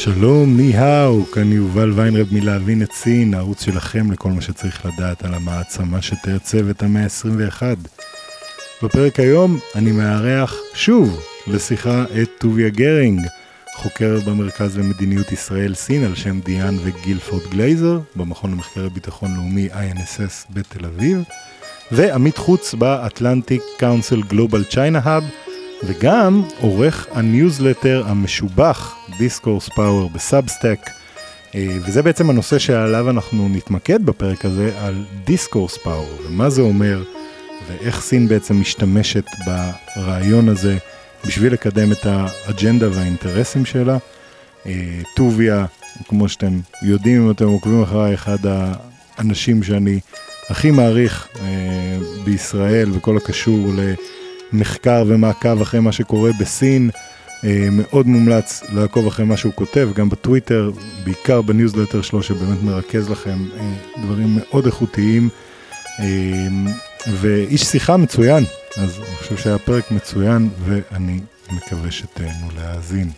שלום, 你好, כאן יובל ויינרב מלהבין את סין, הערוץ שלכם לכל מה שצריך לדעת על המעצמה שתעצב את המאה ה-21. בפרק היום אני מארח שוב לשיחה את טוביה גרינג, חוקר במרכז למדיניות ישראל-סין על שם דיאן וגילפורד גלייזר, במכון למחקרי ביטחון לאומי INSS בתל אביב, ועמית חוץ ב Atlantic Council Global China Hub, וגם עורך הניוזלטר המשובח Discourse Power ב Substack, וזה בעצם הנושא שעליו אנחנו נתמקד בפרק הזה, על discourse power, ומה זה אומר, ואיך סין בעצם משתמשת ברעיון הזה בשביל לקדם את האג'נדה והאינטרסים שלה. אה, טוביה, כמו שאתם יודעים אם אתם עוקבים אחריי, אחד האנשים שאני הכי מעריך אה, בישראל וכל הקשור ל... מחקר ומעקב אחרי מה שקורה בסין. אה, מאוד מומלץ לעקוב אחרי מה שהוא כותב, גם בטוויטר, בעיקר בניוזלטר שלו, שבאמת מרכז לכם אה, דברים מאוד איכותיים. אה, ואיש שיחה מצוין, אז אני חושב שהיה פרק מצוין, ואני מקווה שתהנו להאזין.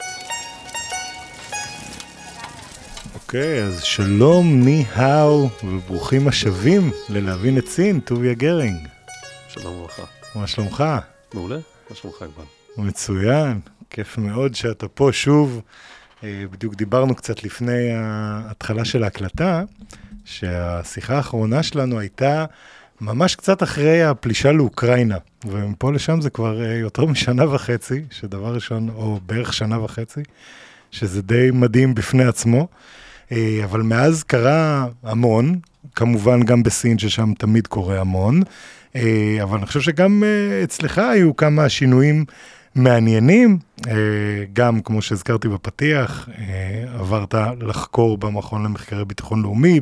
אוקיי, אז שלום, ני-האו, וברוכים השבים ללהבין את סין, טוביה גרינג. שלום וברכה. מה שלומך? מעולה, מה שלומך יובל? מצוין, כיף מאוד שאתה פה שוב. אה, בדיוק דיברנו קצת לפני ההתחלה של ההקלטה, שהשיחה האחרונה שלנו הייתה ממש קצת אחרי הפלישה לאוקראינה, ומפה לשם זה כבר אה, יותר משנה וחצי, שדבר ראשון, או בערך שנה וחצי, שזה די מדהים בפני עצמו. אה, אבל מאז קרה המון, כמובן גם בסין, ששם תמיד קורה המון. אה, אבל אני חושב שגם אה, אצלך היו כמה שינויים מעניינים, אה, גם כמו שהזכרתי בפתיח, עברת לחקור במכון למחקרי ביטחון לאומי,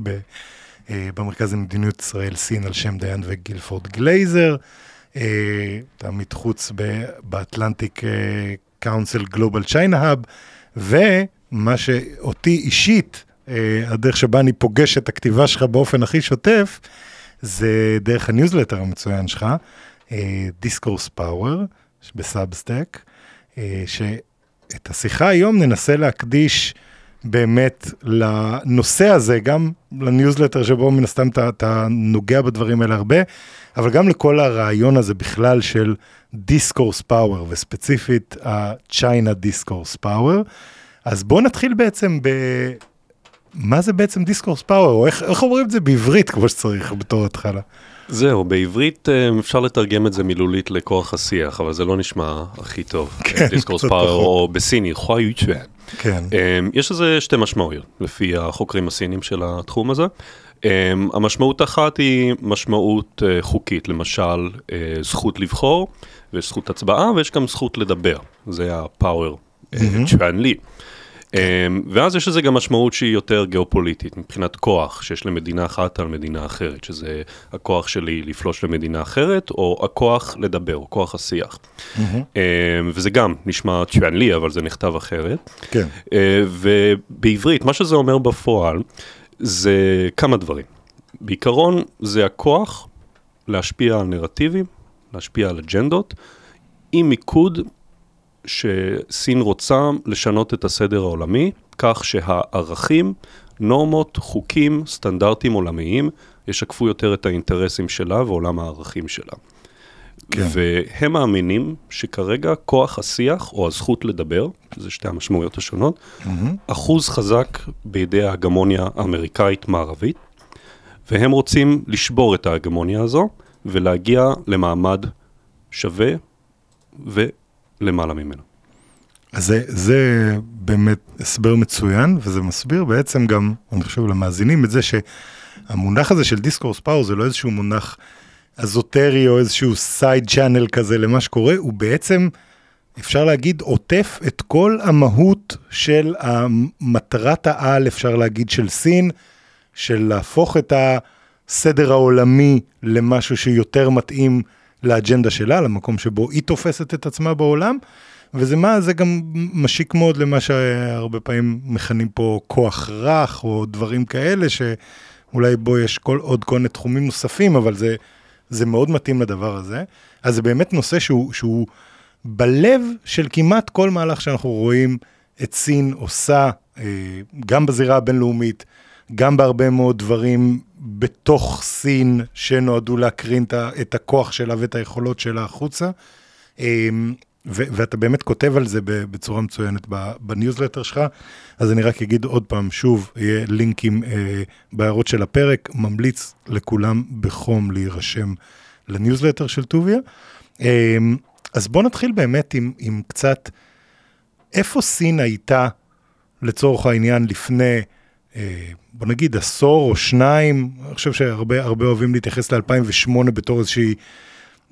במרכז למדיניות ישראל-סין על שם דיאן וגילפורד גלייזר, אתה מתחוץ באטלנטיק קאונסל גלובל צ'יינה האב, ומה שאותי אישית, הדרך שבה אני פוגש את הכתיבה שלך באופן הכי שוטף, זה דרך הניוזלטר המצוין שלך, Discourse Power, ב Substack, שאת השיחה היום ננסה להקדיש באמת לנושא הזה, גם לניוזלטר שבו מן הסתם אתה, אתה נוגע בדברים האלה הרבה, אבל גם לכל הרעיון הזה בכלל של discourse power, וספציפית ה-China discourse power. אז בואו נתחיל בעצם ב... מה זה בעצם discourse power, או איך, איך אומרים את זה בעברית כמו שצריך בתור התחלה? זהו, בעברית אה, אפשר לתרגם את זה מילולית לכוח השיח, אבל זה לא נשמע הכי טוב. כן, דיסקורס פאוור, או בסיני, חואי יוצ'ואן. כן. אה, יש לזה שתי משמעויות, לפי החוקרים הסינים של התחום הזה. אה, המשמעות אחת היא משמעות חוקית, למשל זכות לבחור, ויש זכות הצבעה, ויש גם זכות לדבר. זה הפאוור צ'ואן לי. אמ, ואז יש לזה גם משמעות שהיא יותר גיאופוליטית, מבחינת כוח שיש למדינה אחת על מדינה אחרת, שזה הכוח שלי לפלוש למדינה אחרת, או הכוח לדבר, או כוח השיח. אמ, וזה גם נשמע צ'ואן לי, אבל זה נכתב אחרת. כן. אה, ובעברית, מה שזה אומר בפועל, זה כמה דברים. בעיקרון, זה הכוח להשפיע על נרטיבים, להשפיע על אג'נדות, עם מיקוד שסין רוצה לשנות את הסדר העולמי, כך שהערכים, נורמות, חוקים, סטנדרטים עולמיים, ישקפו יותר את האינטרסים שלה ועולם הערכים שלה. כן. והם מאמינים שכרגע כוח השיח או הזכות לדבר, זה שתי המשמעויות השונות, mm-hmm. אחוז חזק בידי ההגמוניה האמריקאית מערבית, והם רוצים לשבור את ההגמוניה הזו ולהגיע למעמד שווה. למעלה ממנו. אז זה, זה באמת הסבר מצוין, וזה מסביר בעצם גם, אני חושב, למאזינים את זה שהמונח הזה של דיסקורס פאור זה לא איזשהו מונח אזוטרי או איזשהו סייד צ'אנל כזה למה שקורה, הוא בעצם, אפשר להגיד, עוטף את כל המהות של המטרת העל, אפשר להגיד, של סין, של להפוך את הסדר העולמי למשהו שיותר מתאים לאג'נדה שלה, למקום שבו היא תופסת את עצמה בעולם, וזה מה, זה גם משיק מאוד למה שהרבה פעמים מכנים פה כוח רך, או דברים כאלה, שאולי בו יש כל, עוד כל מיני תחומים נוספים, אבל זה, זה מאוד מתאים לדבר הזה. אז זה באמת נושא שהוא, שהוא בלב של כמעט כל מהלך שאנחנו רואים את סין עושה, אה, גם בזירה הבינלאומית, גם בהרבה מאוד דברים בתוך סין שנועדו להקרין את הכוח שלה ואת היכולות שלה החוצה. אה, ו- ואתה באמת כותב על זה בצורה מצוינת בניוזלטר שלך, אז אני רק אגיד עוד פעם, שוב, יהיה לינקים אה, בהערות של הפרק, ממליץ לכולם בחום להירשם לניוזלטר של טוביה. אה, אז בוא נתחיל באמת עם, עם קצת, איפה סין הייתה, לצורך העניין, לפני, בוא נגיד, עשור או שניים, אני חושב שהרבה אוהבים להתייחס ל-2008 בתור איזושהי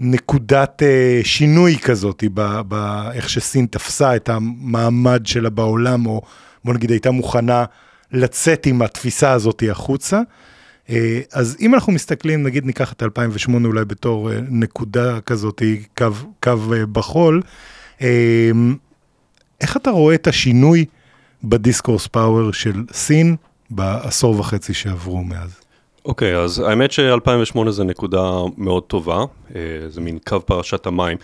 נקודת אה, שינוי כזאת, באיך שסין תפסה את המעמד שלה בעולם, או בוא נגיד הייתה מוכנה לצאת עם התפיסה הזאת החוצה. אה, אז אם אנחנו מסתכלים, נגיד ניקח את 2008 אולי בתור אה, נקודה כזאת, קו, קו אה, בחול, איך אתה רואה את השינוי בדיסקורס פאוור של סין בעשור וחצי שעברו מאז? אוקיי, okay, אז האמת ש-2008 זה נקודה מאוד טובה, זה מין קו פרשת המים.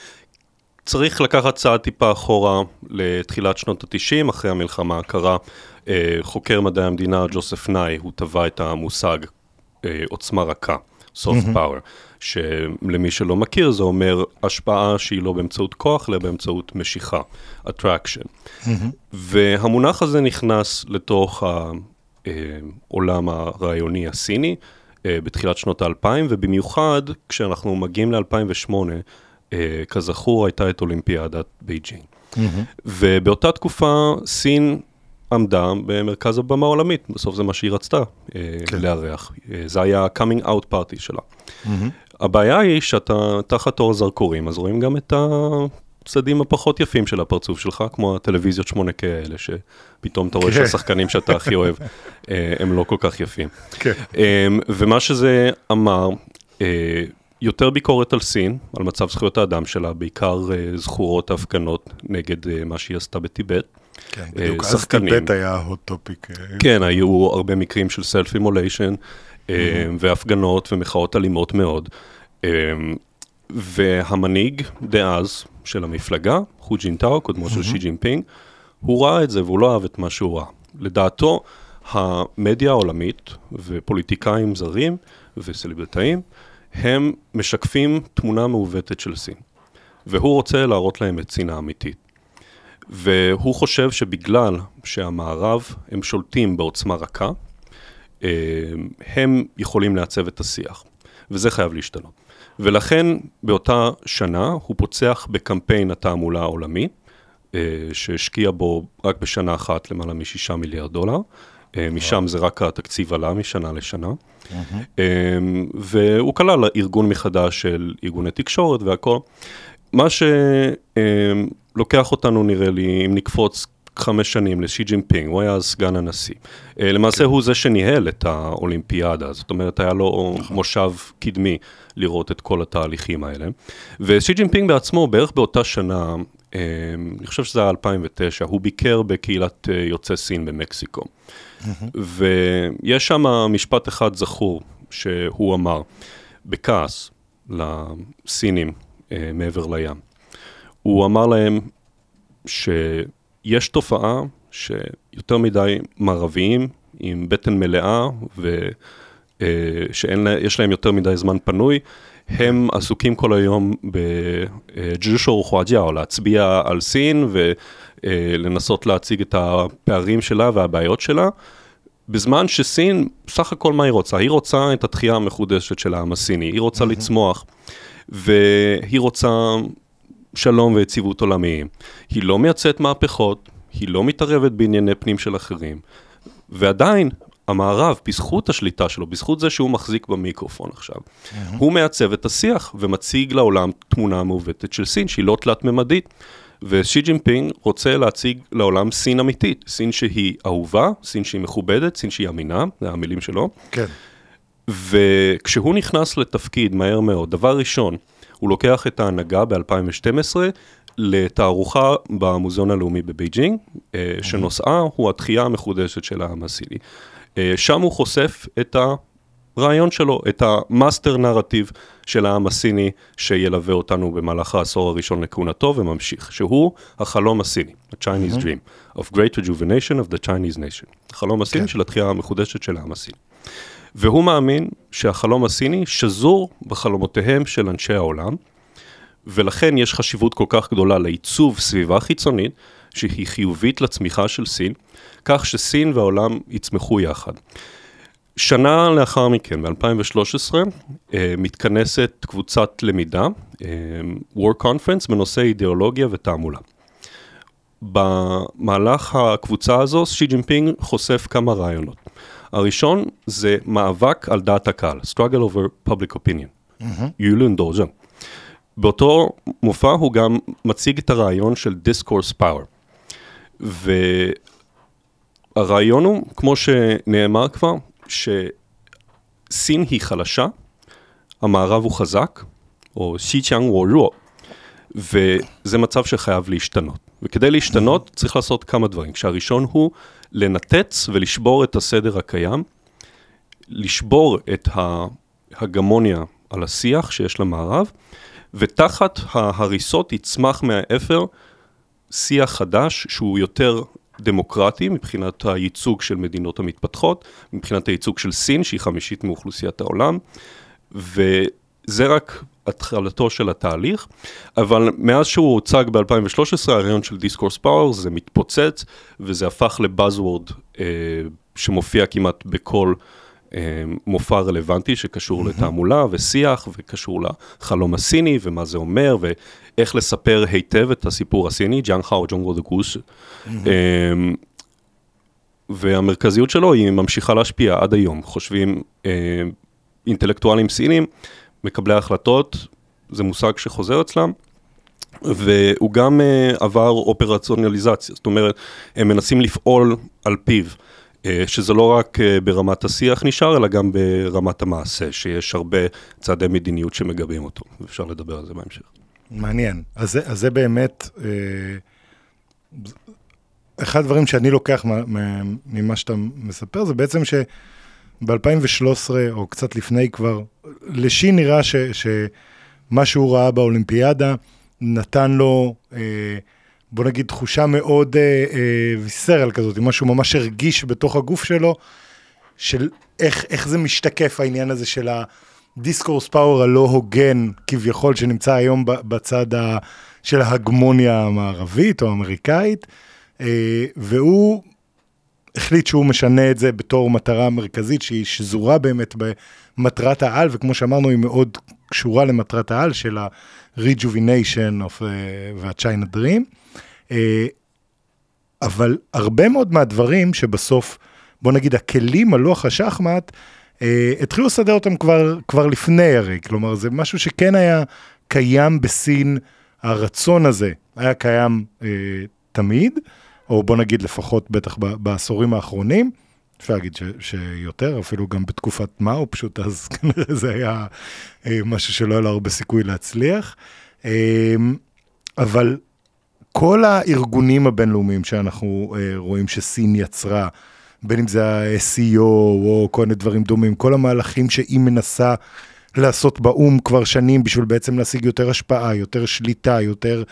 צריך לקחת צעד טיפה אחורה לתחילת שנות ה-90, אחרי המלחמה הקרה. חוקר מדעי המדינה ג'וסף נאי, הוא טבע את המושג אה, עוצמה רכה, soft power, שלמי שלא מכיר זה אומר השפעה שהיא לא באמצעות כוח, אלא באמצעות משיכה, attraction. והמונח הזה נכנס לתוך העולם הרעיוני הסיני אה, בתחילת שנות האלפיים, ובמיוחד כשאנחנו מגיעים ל-2008, אה, כזכור הייתה את אולימפיאדת בייג'ינג. Mm-hmm. ובאותה תקופה סין עמדה במרכז הבמה העולמית, בסוף זה מה שהיא רצתה אה, כן. לארח. זה היה ה-coming out party שלה. Mm-hmm. הבעיה היא שאתה תחת אור הזרקורים, אז רואים גם את הצדדים הפחות יפים של הפרצוף שלך, כמו הטלוויזיות 8K האלה, שפתאום אתה רואה כן. שהשחקנים שאתה הכי אוהב, אה, הם לא כל כך יפים. כן. ומה שזה אמר, יותר ביקורת על סין, על מצב זכויות האדם שלה, בעיקר זכורות ההפגנות נגד מה שהיא עשתה בטיבט. כן, אה, בדיוק, אז טיבט היה topic. אה, כן, היו הרבה מקרים של self immolation, אה, והפגנות ומחאות אלימות מאוד. והמנהיג דאז של המפלגה, חו ג'ינטאו, קודמו של שי ג'ינפינג, הוא ראה את זה והוא לא אהב את מה שהוא ראה. לדעתו, המדיה העולמית ופוליטיקאים זרים וסלבריטאים, הם משקפים תמונה מעוותת של סין. והוא רוצה להראות להם את סין האמיתית. והוא חושב שבגלל שהמערב הם שולטים בעוצמה רכה, אה, הם יכולים לעצב את השיח, וזה חייב להשתנות. ולכן באותה שנה הוא פוצח בקמפיין התעמולה העולמי, אה, שהשקיע בו רק בשנה אחת למעלה משישה מיליארד דולר. אה, משם זה רק התקציב עלה משנה לשנה. והוא כלל ארגון מחדש של ארגוני תקשורת והכל. מה שלוקח אותנו, נראה לי, אם נקפוץ חמש שנים לשי ג'ינפינג, הוא היה סגן הנשיא. אה, למעשה כן. הוא זה שניהל את האולימפיאדה, זאת אומרת, היה לו נכון. מושב קדמי לראות את כל התהליכים האלה. ושי ג'ינפינג בעצמו, בערך באותה שנה, אה, אני חושב שזה היה 2009, הוא ביקר בקהילת אה, יוצאי סין במקסיקו. ויש שם משפט אחד זכור שהוא אמר, בכעס לסינים, מעבר לים. הוא אמר להם שיש תופעה שיותר מדי מערביים עם בטן מלאה ושיש אה, להם יותר מדי זמן פנוי, הם עסוקים כל היום בג'ושו חואג'יאו, להצביע על סין ולנסות להציג את הפערים שלה והבעיות שלה. בזמן שסין, סך הכל מה היא רוצה? היא רוצה את התחייה המחודשת של העם הסיני, היא רוצה לצמוח. והיא רוצה שלום ויציבות עולמיים. היא לא מייצאת מהפכות, היא לא מתערבת בענייני פנים של אחרים, ועדיין המערב, בזכות השליטה שלו, בזכות זה שהוא מחזיק במיקרופון עכשיו, mm-hmm. הוא מעצב את השיח ומציג לעולם תמונה מעוותת של סין, שהיא לא תלת-ממדית. ושי ג'ינפינג רוצה להציג לעולם סין אמיתית, סין שהיא אהובה, סין שהיא מכובדת, סין שהיא אמינה, זה המילים שלו. כן. וכשהוא נכנס לתפקיד מהר מאוד, דבר ראשון, הוא לוקח את ההנהגה ב-2012 לתערוכה במוזיאון הלאומי בבייג'ינג, אה, שנושאה הוא התחייה המחודשת של העם הסיני. אה, שם הוא חושף את הרעיון שלו, את ה-master narrative של העם הסיני שילווה אותנו במהלך העשור הראשון לכהונתו וממשיך, שהוא החלום הסיני, ה-Chinese Dream, of Great Rejuvenation of the Chinese Nation. החלום הסיני כן. של התחייה המחודשת של העם הסיני. והוא מאמין שהחלום הסיני שזור בחלומותיהם של אנשי העולם, ולכן יש חשיבות כל כך גדולה לעיצוב סביבה חיצונית, שהיא חיובית לצמיחה של סין, כך שסין והעולם יצמחו יחד. שנה לאחר מכן, ב-2013, אה, מתכנסת קבוצת למידה, אה, Work Conference, בנושא אידיאולוגיה ותעמולה. במהלך הקבוצה הזו, שי ג'ינפינג חושף כמה רעיונות. הראשון זה מאבק על דעת הקהל, struggle over public opinion, יולון דורג'ן. באותו מופע הוא גם מציג את הרעיון של discourse power. והרעיון הוא, כמו שנאמר כבר, שסין היא חלשה, המערב הוא חזק, או שי צ'אנג הוא רוע, וזה מצב שחייב להשתנות. וכדי להשתנות צריך לעשות כמה דברים. כשהראשון הוא לנתץ ולשבור את הסדר הקיים, לשבור את ההגמוניה על השיח שיש למערב, ותחת ההריסות יצמח מהאפר שיח חדש שהוא יותר דמוקרטי מבחינת הייצוג של מדינות המתפתחות, מבחינת הייצוג של סין שהיא חמישית מאוכלוסיית העולם, וזה רק התחלתו של התהליך, אבל מאז שהוא הוצג ב-2013 הרעיון של דיסקורס פאוור זה מתפוצץ וזה הפך ל-buzzword אה, שמופיע כמעט בכל אה, מופע רלוונטי שקשור לתעמולה ושיח וקשור לחלום הסיני ומה זה אומר ואיך לספר היטב את הסיפור הסיני, 讲好中国的故事. אה, והמרכזיות שלו היא ממשיכה להשפיע עד היום. חושבים אה, אינטלקטואלים סינים, מקבלי ההחלטות, זה מושג שחוזר אצלם. והוא גם uh, עבר אופרציונליזציה, זאת אומרת, הם מנסים לפעול על פיו, uh, שזה לא רק uh, ברמת השיח נשאר, אלא גם ברמת המעשה, שיש הרבה צעדי מדיניות שמגבים אותו, ואפשר לדבר על זה בהמשך. מעניין. אז אז זה באמת, אחד הדברים שאני לוקח מה, מה, ממה שאתה מספר, זה בעצם שב-2013, או קצת לפני כבר, לשי נראה ש, שמה שהוא ראה באולימפיאדה נתן לו, אה, בוא נגיד, תחושה מאוד אה, אה, ויסרל כזאת, משהו ממש הרגיש בתוך הגוף שלו, של איך, איך זה משתקף העניין הזה של הדיסקורס פאוור הלא הוגן כביכול שנמצא היום בצד ה, של ההגמוניה המערבית או האמריקאית, אה, והוא החליט שהוא משנה את זה בתור מטרה מרכזית שהיא שזורה באמת במטרת העל, וכמו שאמרנו היא מאוד קשורה למטרת העל של ה-rejuvenation of, uh, וה-China Dream. Uh, אבל הרבה מאוד מהדברים שבסוף, בוא נגיד, הכלים על לוח השחמט, אה, התחילו לסדר אותם כבר, כבר לפני הרי, כלומר, זה משהו שכן היה קיים בסין, הרצון הזה היה קיים אה, תמיד, או בוא נגיד לפחות בטח בעשורים האחרונים, אפשר להגיד שיותר, אפילו גם בתקופת מאו, פשוט אז כנראה זה היה אה, משהו שלא היה לו הרבה סיכוי להצליח. אה, אבל כל הארגונים הבינלאומיים שאנחנו אה, רואים שסין יצרה, בין אם זה ה-SEO או כל מיני דברים דומים, כל המהלכים שהיא מנסה לעשות באו"ם כבר שנים בשביל בעצם להשיג יותר השפעה, יותר שליטה, יותר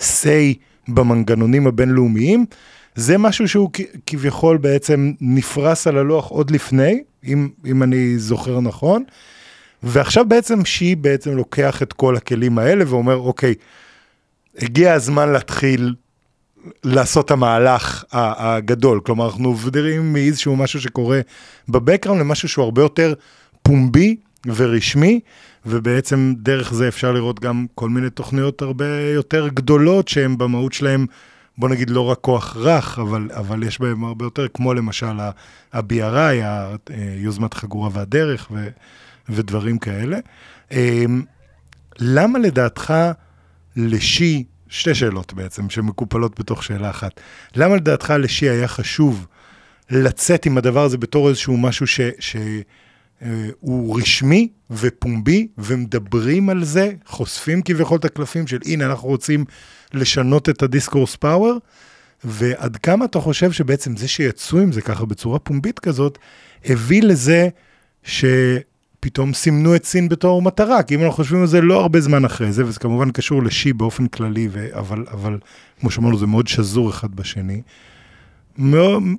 say במנגנונים הבינלאומיים, זה משהו שהוא כביכול בעצם נפרס על הלוח עוד לפני, אם, אם אני זוכר נכון, ועכשיו בעצם שי בעצם לוקח את כל הכלים האלה ואומר, אוקיי, הגיע הזמן להתחיל לעשות את המהלך הגדול. כלומר, אנחנו עוברים מאיזשהו משהו שקורה בבקראונד למשהו שהוא הרבה יותר פומבי ורשמי, ובעצם דרך זה אפשר לראות גם כל מיני תוכניות הרבה יותר גדולות שהן במהות שלהן, בוא נגיד לא רק כוח רך, אבל, אבל יש בהן הרבה יותר, כמו למשל ה-BRI, ה- יוזמת חגורה והדרך ו, ודברים כאלה. אמ, למה לדעתך לשי, שתי שאלות בעצם, שמקופלות בתוך שאלה אחת. למה לדעתך לשי היה חשוב לצאת עם הדבר הזה בתור איזשהו משהו ש... ש אה, הוא רשמי ופומבי, ומדברים על זה, חושפים כביכול את הקלפים של הנה, אנחנו רוצים לשנות את הדיסקורס פאוור, ועד כמה אתה חושב שבעצם זה שיצאו עם זה ככה בצורה פומבית כזאת, הביא לזה שפתאום סימנו את סין בתור מטרה, כי אם אנחנו חושבים על זה לא הרבה זמן אחרי זה, וזה כמובן קשור לשי באופן כללי, ו- אבל, אבל כמו שאמרנו, זה מאוד שזור אחד בשני.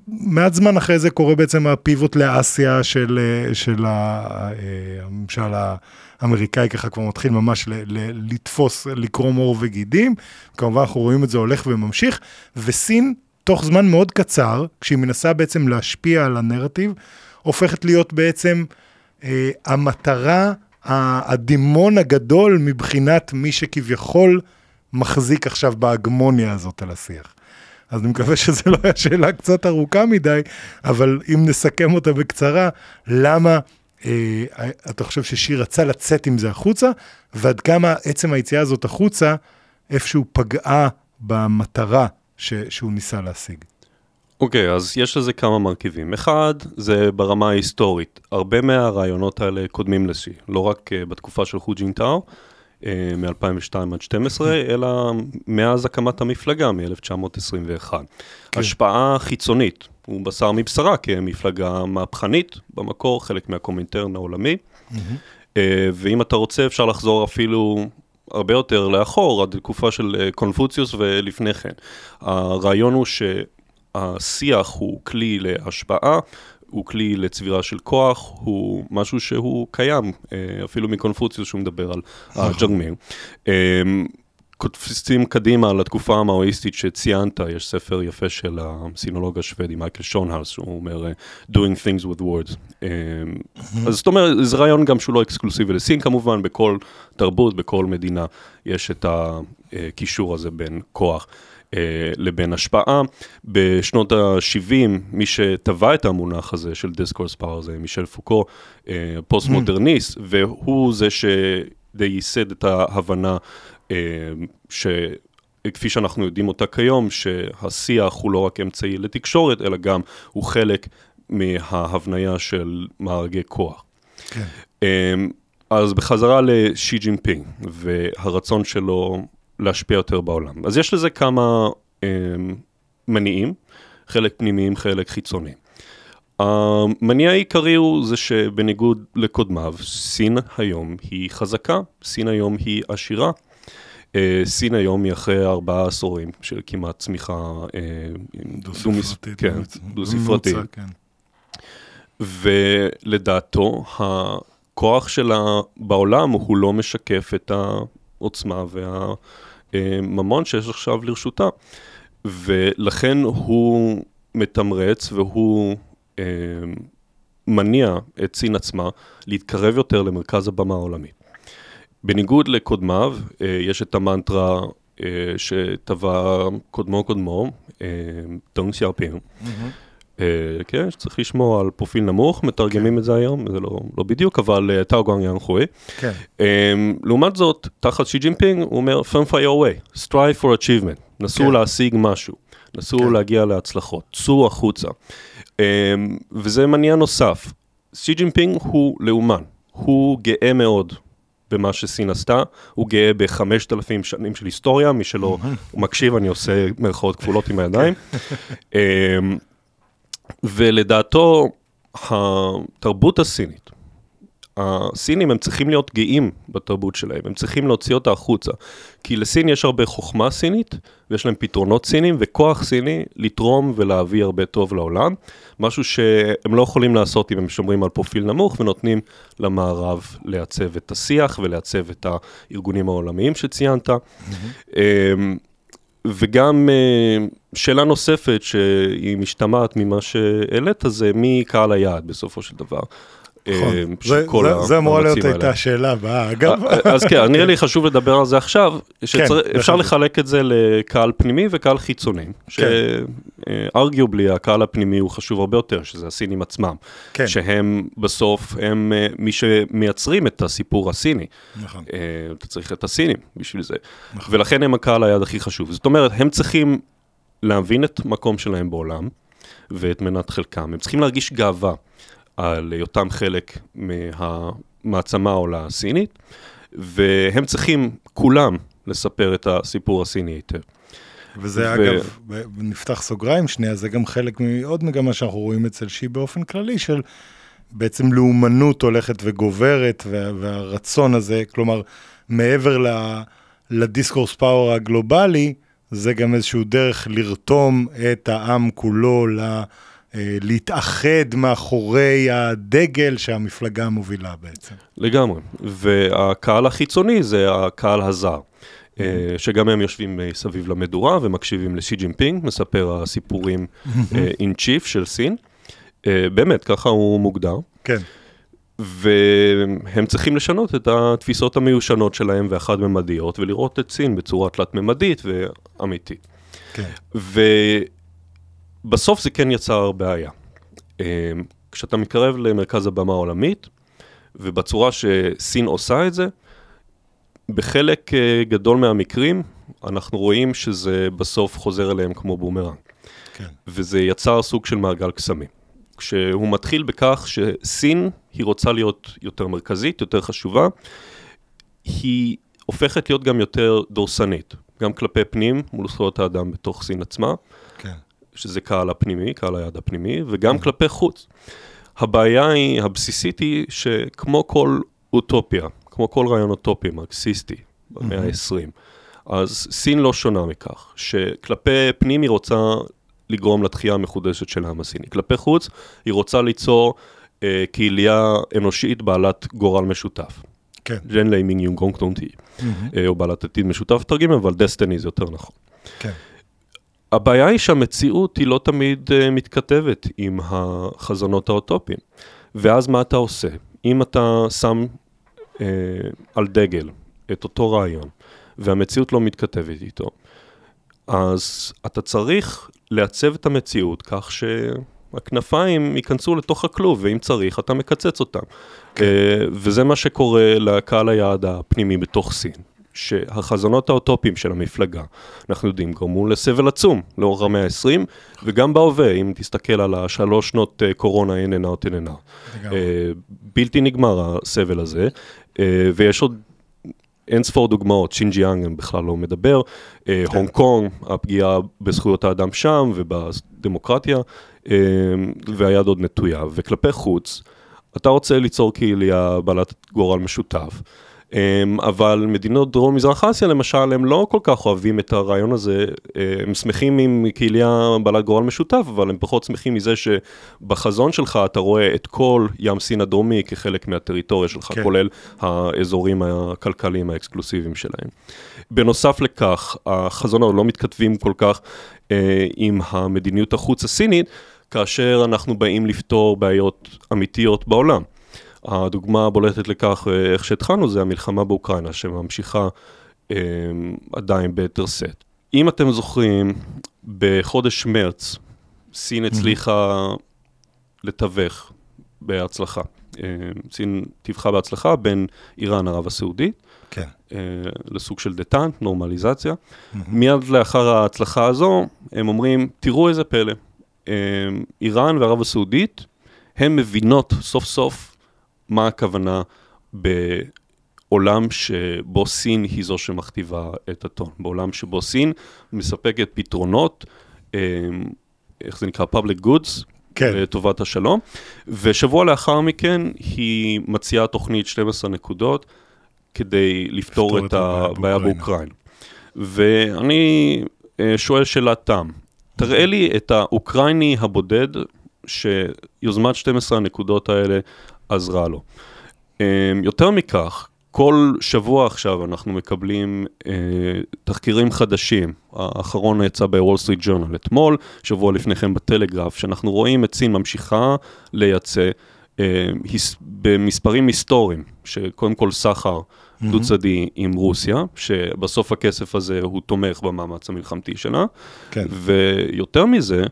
מעט זמן אחרי זה קורה בעצם הפיבוט לאסיה של, אה, של אה, הממשל האמריקאי, ככה כבר מתחיל ממש ל, ל, לתפוס, לקרום עור וגידים. כמובן אנחנו רואים את זה הולך וממשיך, וסין, תוך זמן מאוד קצר, כשהיא מנסה בעצם להשפיע על הנרטיב, הופכת להיות בעצם אה, המטרה, הדימון הגדול מבחינת מי שכביכול מחזיק עכשיו בהגמוניה הזאת על השיח. אז אני מקווה שזו לא הייתה שאלה קצת ארוכה מדי, אבל אם נסכם אותה בקצרה, למה אה, אתה חושב ששיר רצה לצאת עם זה החוצה, ועד כמה עצם היציאה הזאת החוצה איפשהו פגעה במטרה ש, שהוא ניסה להשיג. אוקיי, okay, אז יש לזה כמה מרכיבים. אחד, זה ברמה ההיסטורית. הרבה מהרעיונות האלה קודמים לשיא, לא רק uh, בתקופה של חו ג'ינטאו, uh, מ-2002 עד 2012, אלא מאז הקמת המפלגה, מ-1921. כן. השפעה חיצונית, הוא בשר מבשרה כמפלגה מהפכנית, במקור, חלק מהקומינטרן העולמי. Mm-hmm. Uh, ואם אתה רוצה, אפשר לחזור אפילו הרבה יותר לאחור, עד תקופה של קונפוציוס ולפני כן. הרעיון הוא ש... השיח הוא כלי להשפעה, הוא כלי לצבירה של כוח, הוא משהו שהוא קיים, אה, אפילו מקונפוציוס שהוא מדבר על נכון. הג'אגמיר. קופצים קדימה לתקופה המאואיסטית שציינת, יש ספר יפה של הסינולוג השוודי, מייקל שונהלס, שהוא אומר Doing things with words. אז זאת אומרת, זה רעיון גם שהוא לא אקסקלוסיבי לסין כמובן, בכל תרבות, בכל מדינה יש את הקישור הזה בין כוח. אה, לבין השפעה. בשנות ה-70, מי שטבע את המונח הזה של discourse power זה מישל פוקו, אה, פוסט מודרניסט, mm. והוא זה שדי ייסד את ההבנה אה, ש... כפי שאנחנו יודעים אותה כיום, שהשיח הוא לא רק אמצעי לתקשורת, אלא גם הוא חלק מההבניה של מארגי כוח. כן. אז בחזרה לשי ג'ינפינג והרצון שלו להשפיע יותר בעולם. אז יש לזה כמה אה, מניעים, חלק פנימיים, חלק חיצוני. המניע העיקרי הוא זה שבניגוד לקודמיו, סין היום היא חזקה, סין היום היא עשירה. אה, סין היום היא אחרי ארבעה עשורים של כמעט צמיחה אה, דו-ספרתית. כן, דו-ספרתית. כן. ולדעתו, הכוח שלה בעולם הוא לא משקף את העוצמה וה... ממון שיש עכשיו לרשותה. ולכן הוא מתמרץ והוא אה, מניע את סין עצמה להתקרב יותר למרכז הבמה העולמית. בניגוד לקודמיו, אה, יש את המנטרה אה, שטבע קודמו קודמו, אה, דנג שיאופינג. Mm-hmm. אה, כן, שצריך לשמור על פרופיל נמוך, מתרגמים. את זה היום, זה לא, לא בדיוק, אבל 韬光养晦. כן. Um, לעומת זאת, תחת שי ג'ינפינג, הוא אומר, 奋发有为, strive for achievement, נסו כן. להשיג משהו, נסו כן. להגיע להצלחות, צאו החוצה. Um, וזה מניע נוסף, שי ג'ינפינג הוא לאומן, הוא גאה מאוד במה שסין עשתה, הוא גאה בחמשת אלפים שנים של היסטוריה, מי שלא מקשיב, אני עושה מירכאות כפולות עם הידיים. ולדעתו, התרבות הסינית, הסינים הם צריכים להיות גאים בתרבות שלהם, הם צריכים להוציא אותה החוצה. כי לסין יש הרבה חוכמה סינית, ויש להם פתרונות סינים וכוח סיני לתרום ולהביא הרבה טוב לעולם. משהו שהם לא יכולים לעשות אם הם שומרים על פרופיל נמוך ונותנים למערב לעצב את השיח ולעצב את הארגונים העולמיים שציינת. Mm-hmm. וגם אה, שאלה נוספת שהיא משתמעת ממה שהעלית, זה מי קהל היעד בסופו של דבר. נכון, אה, זה אמורה להיות הייתה השאלה הבאה, אגב. אה, אז כן, נראה לי חשוב לדבר על זה עכשיו, שאפשר כן, לחלק את זה לקהל פנימי וקהל חיצוני, שארגיובלי כן. הקהל הפנימי הוא חשוב הרבה יותר, שזה הסינים עצמם, כן. שהם בסוף, הם מי שמייצרים את הסיפור הסיני. נכון. אתה צריך את הסינים בשביל זה, נכון. ולכן הם הקהל היעד הכי חשוב. זאת אומרת, הם צריכים להבין את מקום שלהם בעולם, ואת מנת חלקם, הם צריכים להרגיש גאווה. על היותם חלק מהמעצמה העולה הסינית, והם צריכים כולם לספר את הסיפור הסיני היטב. וזה ו... אגב, נפתח סוגריים שנייה, זה גם חלק מעוד מגמה שאנחנו רואים אצל שי באופן כללי, של בעצם לאומנות הולכת וגוברת, וה, והרצון הזה, כלומר, מעבר ל, לדיסקורס פאוור הגלובלי, זה גם איזשהו דרך לרתום את העם כולו ל... אה, להתאחד מאחורי הדגל שהמפלגה מובילה בעצם. לגמרי, והקהל החיצוני זה הקהל הזר. אה, שגם הם יושבים סביב למדורה ומקשיבים לשי ג'ינפינג, מספר הסיפורים in chief של סין. אה, באמת, ככה הוא מוגדר. כן. והם צריכים לשנות את התפיסות המיושנות שלהם והחד-ממדיות, ולראות את סין בצורה תלת-ממדית ואמיתית. כן. ובסוף זה כן יצר בעיה. אה, כשאתה מתקרב למרכז הבמה העולמית, ובצורה שסין עושה את זה, בחלק אה, גדול מהמקרים, אנחנו רואים שזה בסוף חוזר אליהם כמו בומרנג. כן. וזה יצר סוג של מעגל קסמים. כשהוא מתחיל בכך שסין היא רוצה להיות יותר מרכזית, יותר חשובה, היא הופכת להיות גם יותר דורסנית, גם כלפי פנים מול זכויות האדם בתוך סין עצמה. שזה קהל הפנימי, קהל היעד הפנימי, וגם. כלפי חוץ. הבעיה היא, הבסיסית היא שכמו כל אוטופיה, כמו כל רעיון אוטופי מרקסיסטי במאה ה-20, אז סין לא שונה מכך, שכלפי פנים היא רוצה לגרום לתחייה המחודשת של העם הסיני. כלפי חוץ, היא רוצה ליצור אה, קהילייה אנושית בעלת גורל משותף. כן. 人类命运共同体, או בעלת עתיד משותף תרגיל, אבל destiny זה יותר נכון. כן. הבעיה היא שהמציאות היא לא תמיד uh, מתכתבת עם החזונות האוטופיים. ואז מה אתה עושה? אם אתה שם uh, על דגל את אותו רעיון, והמציאות לא מתכתבת איתו, אז אתה צריך לעצב את המציאות כך שהכנפיים ייכנסו לתוך הכלוב, ואם צריך, אתה מקצץ אותם. כן. Uh, וזה מה שקורה לקהל היעד הפנימי בתוך סין. שהחזונות האוטופיים של המפלגה, אנחנו יודעים, גרמו לסבל עצום לאורך המאה ה-20, וגם בהווה, אם תסתכל על השלוש שנות אה, קורונה אין עינה עוד אין עינה. בלתי נגמר הסבל הזה, אה, ויש עוד אין ספור דוגמאות, שינג'יאנג אני בכלל לא מדבר, אה, כן. הונג קונג, הפגיעה בזכויות האדם שם ובדמוקרטיה, אה, והיד עוד נטויה. וכלפי חוץ, אתה רוצה ליצור קהיליה בעלת גורל משותף. אמ, אבל מדינות דרום מזרח אסיה למשל, הם לא כל כך אוהבים את הרעיון הזה, אה, הם שמחים עם קהיליה בעלת גורל משותף, אבל הם פחות שמחים מזה שבחזון שלך אתה רואה את כל ים סין הדרומי כחלק מהטריטוריה שלך, כן. כולל האזורים הכלכליים האקסקלוסיביים שלהם. בנוסף לכך, החזונות לא מתכתבים כל כך אה, עם המדיניות החוץ הסינית, כאשר אנחנו באים לפתור בעיות אמיתיות בעולם. הדוגמה הבולטת לכך, אה, איך שהתחלנו, זה המלחמה באוקראינה, שממשיכה אה, עדיין ביתר שאת. אם אתם זוכרים, בחודש מרץ, סין הצליחה לתווך בהצלחה. אה, סין טיווחה בהצלחה בין איראן, ערב הסעודית, כן. לסוג של דטנט, נורמליזציה. מיד לאחר ההצלחה הזו, הם אומרים, תראו איזה פלא, איראן וערב הסעודית, הן מבינות סוף סוף מה הכוונה בעולם שבו סין היא זו שמכתיבה את הטון, בעולם שבו סין מספקת פתרונות, אה, איך זה נקרא? public goods, כן. לטובת השלום, ושבוע לאחר מכן היא מציעה תוכנית 12 נקודות כדי לפתור את, את הבעיה באוקראינה. ואני אה, שואל שאלת תם, תראה לי את האוקראיני הבודד שיוזמת 12 הנקודות האלה עזרה לו. אמ, יותר מכך, כל שבוע עכשיו אנחנו מקבלים אה, תחקירים חדשים. האחרון יצא בוול סטריט ג'ורנל אתמול, שבוע לפני כן בטלגרף, שאנחנו רואים את סין ממשיכה לייצא אה, היס, במספרים היסטוריים, שקודם כל סחר אמ-המ. דו-צדדי עם רוסיה, שבסוף הכסף הזה הוא תומך במאמץ המלחמתי שלה, כן. ויותר מזה,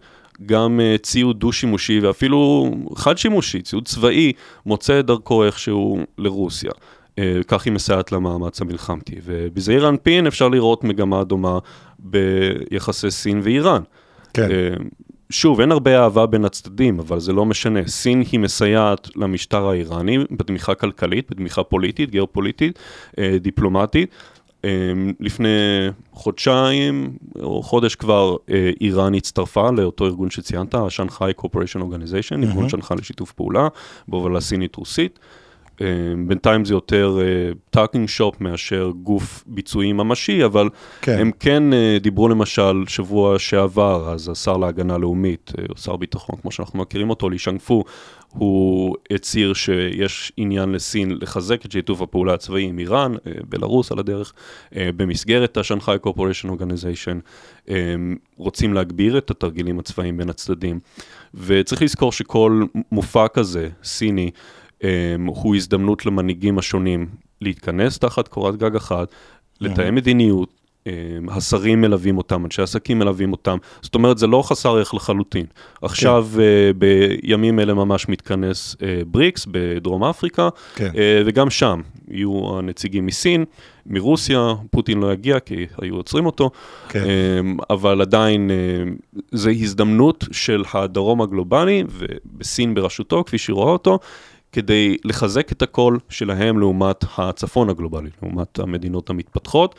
גם uh, ציוד דו-שימושי ואפילו חד-שימושי, ציוד צבאי, מוצא את דרכו איכשהו לרוסיה. Uh, כך היא מסייעת למאמץ המלחמתי. ובזעיר אנפין אפשר לראות מגמה דומה ביחסי סין ואיראן. כן. Uh, שוב, אין הרבה אהבה בין הצדדים, אבל זה לא משנה. סין היא מסייעת למשטר האיראני בתמיכה כלכלית, בתמיכה פוליטית, גיאופוליטית, אה, דיפלומטית. אה, לפני חודשיים או חודש כבר אה, איראן הצטרפה לאותו ארגון שציינת, השנגחאי Cooperation Organization, ארגון שנגחאי לשיתוף פעולה, בהובלה סינית-רוסית. אה, בינתיים זה יותר talking אה, shop מאשר גוף ביצועי ממשי, אבל כן. הם כן אה, דיברו למשל שבוע שעבר, אז השר להגנה לאומית, אה, שר ביטחון, כמו שאנחנו מכירים אותו, לי שנגפו, הוא הצהיר שיש עניין לסין לחזק את שיתוף הפעולה הצבאי עם איראן, בלרוס על הדרך, במסגרת השנגחאי קורפוריישן אורגניזיישן, רוצים להגביר את התרגילים הצבאיים בין הצדדים, וצריך לזכור שכל מופע כזה, סיני, הוא הזדמנות למנהיגים השונים להתכנס תחת קורת גג אחת, לתאם מדיניות, um, השרים מלווים אותם, אנשי עסקים מלווים אותם, זאת אומרת זה לא חסר ערך לחלוטין. עכשיו כן. uh, בימים אלה ממש מתכנס uh, בריקס בדרום אפריקה, כן. uh, וגם שם יהיו הנציגים מסין, מרוסיה, פוטין לא יגיע כי היו עוצרים אותו, כן. um, אבל עדיין זו הזדמנות של הדרום הגלובלי, ובסין בראשותו, כפי שהיא רואה אותו, כדי לחזק את הקול שלהם לעומת הצפון הגלובלי, לעומת המדינות המתפתחות.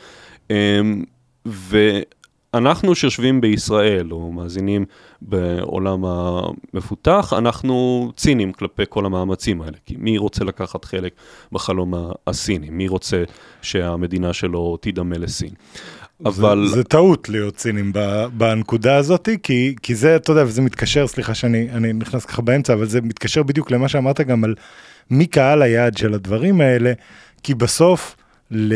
אמ, ואנחנו שיושבים בישראל, או מאזינים בעולם המפותח, אנחנו ציניים כלפי כל המאמצים האלה. כי מי רוצה לקחת חלק בחלום הסיני? מי רוצה שהמדינה שלו תידמה לסין? אבל... זה, זה טעות להיות צינים בנקודה הזאת, כי, כי זה, אתה יודע, וזה מתקשר, סליחה שאני נכנס ככה באמצע, אבל זה מתקשר בדיוק למה שאמרת גם על מי קהל היעד של הדברים האלה, כי בסוף, ל...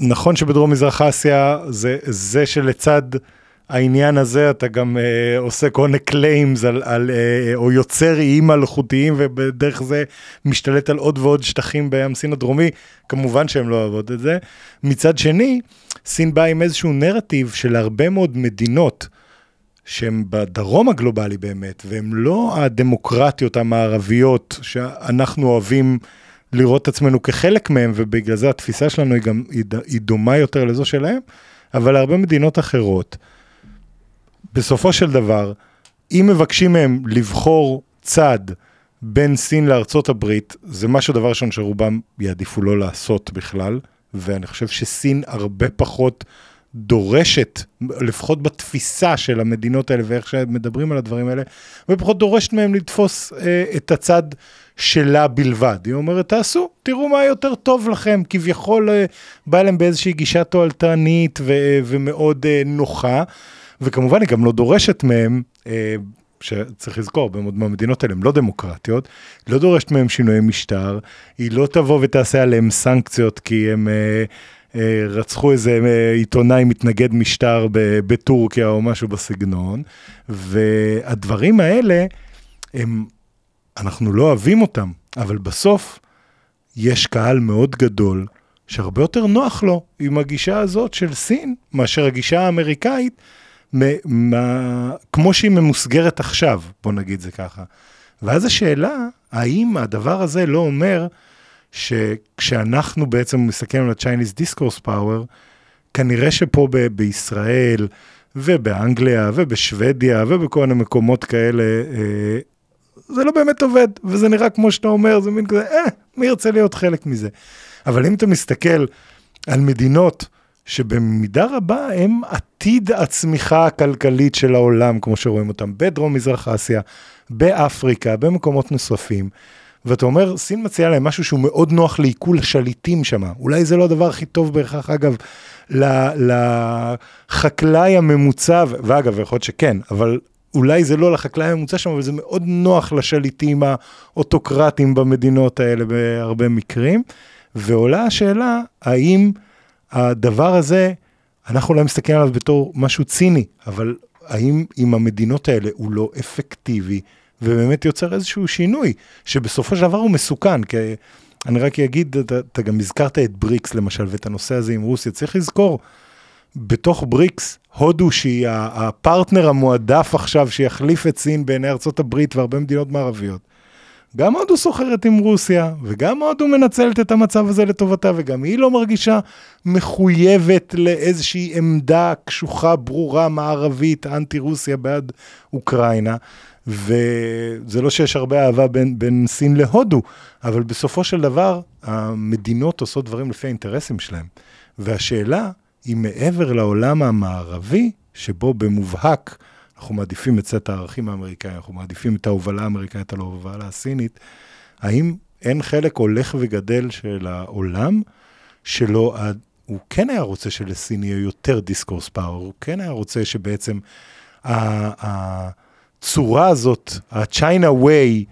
נכון שבדרום מזרח אסיה זה, זה שלצד העניין הזה אתה גם אה, עושה כל מיני claims על, על, אה, או יוצר איים מלאכותיים ובדרך זה משתלט על עוד ועוד שטחים בים סין הדרומי, כמובן שהם לא אוהבות את זה. מצד שני, סין באה עם איזשהו נרטיב של הרבה מאוד מדינות שהן בדרום הגלובלי באמת, והן לא הדמוקרטיות המערביות שאנחנו אוהבים לראות את עצמנו כחלק מהן, ובגלל זה התפיסה שלנו היא גם, היא דומה יותר לזו שלהם, אבל להרבה מדינות אחרות. בסופו של דבר, אם מבקשים מהם לבחור צד בין סין לארצות הברית, זה משהו דבר ראשון שרובם יעדיפו לא לעשות בכלל, ואני חושב שסין הרבה פחות דורשת, לפחות בתפיסה של המדינות האלה ואיך שהם מדברים על הדברים האלה, ופחות דורשת מהם לתפוס אה, את הצד שלה בלבד. היא אומרת, תעשו, תראו מה יותר טוב לכם, כביכול אה, בא להם באיזושהי גישה תועלתנית ו- ומאוד אה, נוחה. וכמובן היא גם לא דורשת מהם, אה, שצריך לזכור, הרבה מהמדינות האלה הן לא דמוקרטיות, לא דורשת מהם שינויי משטר, היא לא תבוא ותעשה עליהם סנקציות כי הם אה, אה, רצחו איזה עיתונאי מתנגד משטר בטורקיה או משהו בסגנון, והדברים האלה, הם, אנחנו לא אוהבים אותם, אבל בסוף יש קהל מאוד גדול. שהרבה יותר נוח לו עם הגישה הזאת של סין מאשר הגישה האמריקאית, מה, כמו שהיא ממוסגרת עכשיו, בוא נגיד זה ככה. ואז השאלה, האם הדבר הזה לא אומר שכשאנחנו בעצם מסתכלים על ה-Chinese Discourse Power, כנראה שפה ב- בישראל ובאנגליה ובשוודיה ובכל מיני מקומות כאלה, אה, זה לא באמת עובד, וזה נראה כמו שאתה אומר, זה מין כזה, אה, מי ירצה להיות חלק מזה? אבל אם אתה מסתכל על מדינות, שבמידה רבה הם עתיד הצמיחה הכלכלית של העולם, כמו שרואים אותם בדרום מזרח אסיה, באפריקה, במקומות נוספים. ואתה אומר, סין מציעה להם משהו שהוא מאוד נוח לעיכול השליטים שם. אולי זה לא הדבר הכי טוב בהכרח, אגב, לחקלאי הממוצע, ואגב, יכול להיות שכן, אבל אולי זה לא לחקלאי הממוצע שם, אבל זה מאוד נוח לשליטים האוטוקרטיים במדינות האלה בהרבה מקרים. ועולה השאלה, האם... הדבר הזה, אנחנו אולי מסתכלים עליו בתור משהו ציני, אבל האם עם המדינות האלה הוא לא אפקטיבי ובאמת יוצר איזשהו שינוי, שבסופו של דבר הוא מסוכן, כי אני רק אגיד, אתה, אתה גם הזכרת את בריקס למשל ואת הנושא הזה עם רוסיה, צריך לזכור, בתוך בריקס, הודו שהיא הפרטנר המועדף עכשיו שיחליף את סין בעיני הברית והרבה מדינות מערביות, גם הודו סוחרת עם רוסיה, וגם הודו מנצלת את המצב הזה לטובתה, וגם היא לא מרגישה מחויבת לאיזושהי עמדה קשוחה, ברורה, מערבית, אנטי רוסיה בעד אוקראינה. וזה לא שיש הרבה אהבה בין, בין סין להודו, אבל בסופו של דבר, המדינות עושות דברים לפי האינטרסים שלהם. והשאלה היא מעבר לעולם המערבי, שבו במובהק אנחנו מעדיפים את סט הערכים האמריקאי, אנחנו מעדיפים את ההובלה האמריקאית על ההובלה הסינית, האם אין חלק הולך וגדל של העולם שלו, הוא כן היה רוצה שלסין יהיה יותר דיסקורס פאוור, הוא כן היה רוצה שבעצם הצורה הזאת, ה-China way,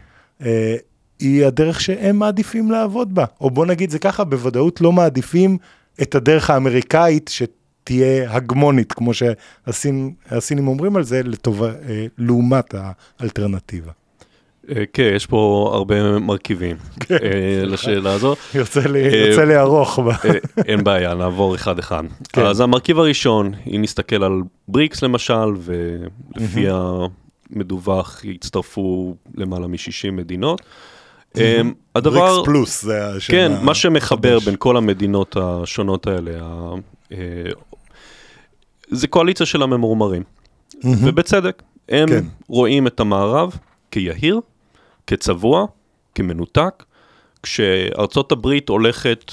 אה, היא הדרך שהם מעדיפים לעבוד בה. או בוא נגיד זה ככה, בוודאות לא מעדיפים את הדרך האמריקאית שתהיה הגמונית, כמו שהסינים אומרים על זה, לטובה, אה, לעומת האלטרנטיבה. אה, כן, יש פה הרבה מרכיבים כן, אה, לשאלה הזו. יוצא לי ארוך. אין בעיה, נעבור אחד-אחד. כן. אז המרכיב הראשון, אם נסתכל על בריקס למשל, ולפי המדווח הצטרפו למעלה מ-60 מדינות. אמ, הדבר... בריקס פלוס, זה השם כן, מה שמחבר בין כל המדינות השונות האלה, זה קואליציה של הממורמרים. ובצדק, הם כן. רואים את המערב כיהיר, כצבוע, כמנותק, כשארצות הברית הולכת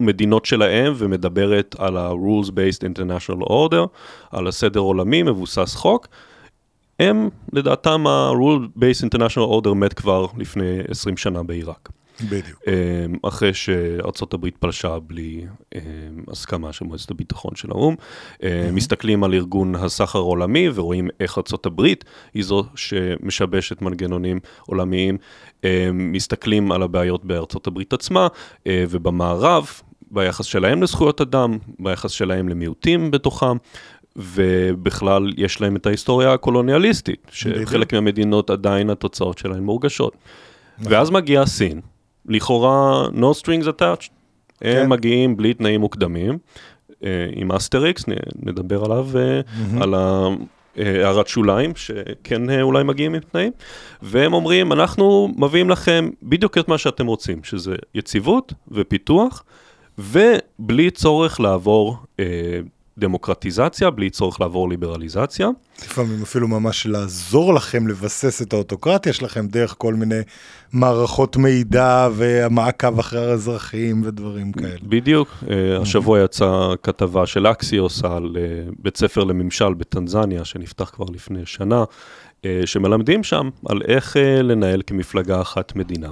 למדינות שלהם ומדברת על ה-rules-based international order, על הסדר עולמי מבוסס חוק, הם, לדעתם ה-rule-based international order מת כבר לפני 20 שנה בעיראק. בדיוק. אמ, אחרי שארצות הברית פלשה בלי אמ, הסכמה של מועצת הביטחון של האו"ם. Mm-hmm. מסתכלים על ארגון הסחר העולמי ורואים איך ארצות הברית היא זו שמשבשת מנגנונים עולמיים. מסתכלים על הבעיות בארצות הברית עצמה ובמערב, ביחס שלהם לזכויות אדם, ביחס שלהם למיעוטים בתוכם, ובכלל יש להם את ההיסטוריה הקולוניאליסטית, שחלק מהמדינות עדיין התוצאות שלהן מורגשות. נכון. ואז מגיעה סין, לכאורה no strings attached, הם כן. מגיעים בלי תנאים מוקדמים, אה, עם asterisk, נדבר עליו, אמ-המ. על הערת שוליים, שכן אה, אולי מגיעים עם תנאים, והם אומרים, אנחנו מביאים לכם בדיוק את מה שאתם רוצים, שזה יציבות ופיתוח, ובלי צורך לעבור אה, דמוקרטיזציה, בלי צורך לעבור ליברליזציה. לפעמים אפילו ממש לעזור לכם לבסס את האוטוקרטיה שלכם דרך כל מיני מערכות מידע והמעקב אחרי האזרחים ודברים כאלה. בדיוק, אה, השבוע יצאה כתבה של אקסיוס על אה, בית ספר לממשל בטנזניה, שנפתח כבר לפני שנה, שמלמדים שם על איך אה, לנהל כמפלגה אחת מדינה.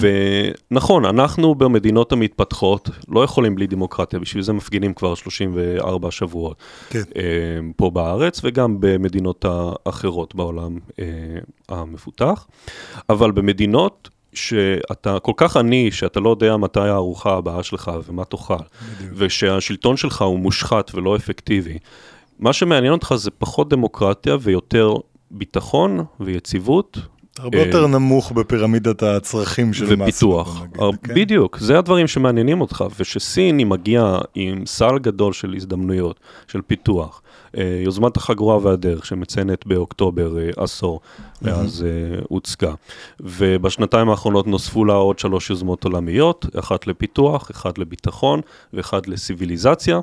ונכון, אנחנו במדינות המתפתחות לא יכולים בלי דמוקרטיה, בשביל זה מפגינים כבר 34 שבועות. כן. אה, פה בארץ וגם במדינות האחרות בעולם המפותח. אבל במדינות שאתה כל כך עני, שאתה לא יודע מתי הארוחה הבאה שלך ומה תאכל, ושהשלטון שלך הוא מושחת ולא אפקטיבי. מה שמעניין אותך זה פחות דמוקרטיה ויותר ביטחון ויציבות. הרבה יותר אה, נמוך בפירמידת הצרכים של מאסלו. ופיתוח, כן? בדיוק, זה הדברים שמעניינים אותך, ושסין היא מגיעה עם סל גדול של הזדמנויות, של פיתוח. אה, יוזמת החגורה והדרך שמציינת באוקטובר אה, עשור, ואז הוצגה. ובשנתיים האחרונות נוספו לה עוד שלוש יוזמות עולמיות, אחת לפיתוח, אחת לביטחון ואחת לסיביליזציה.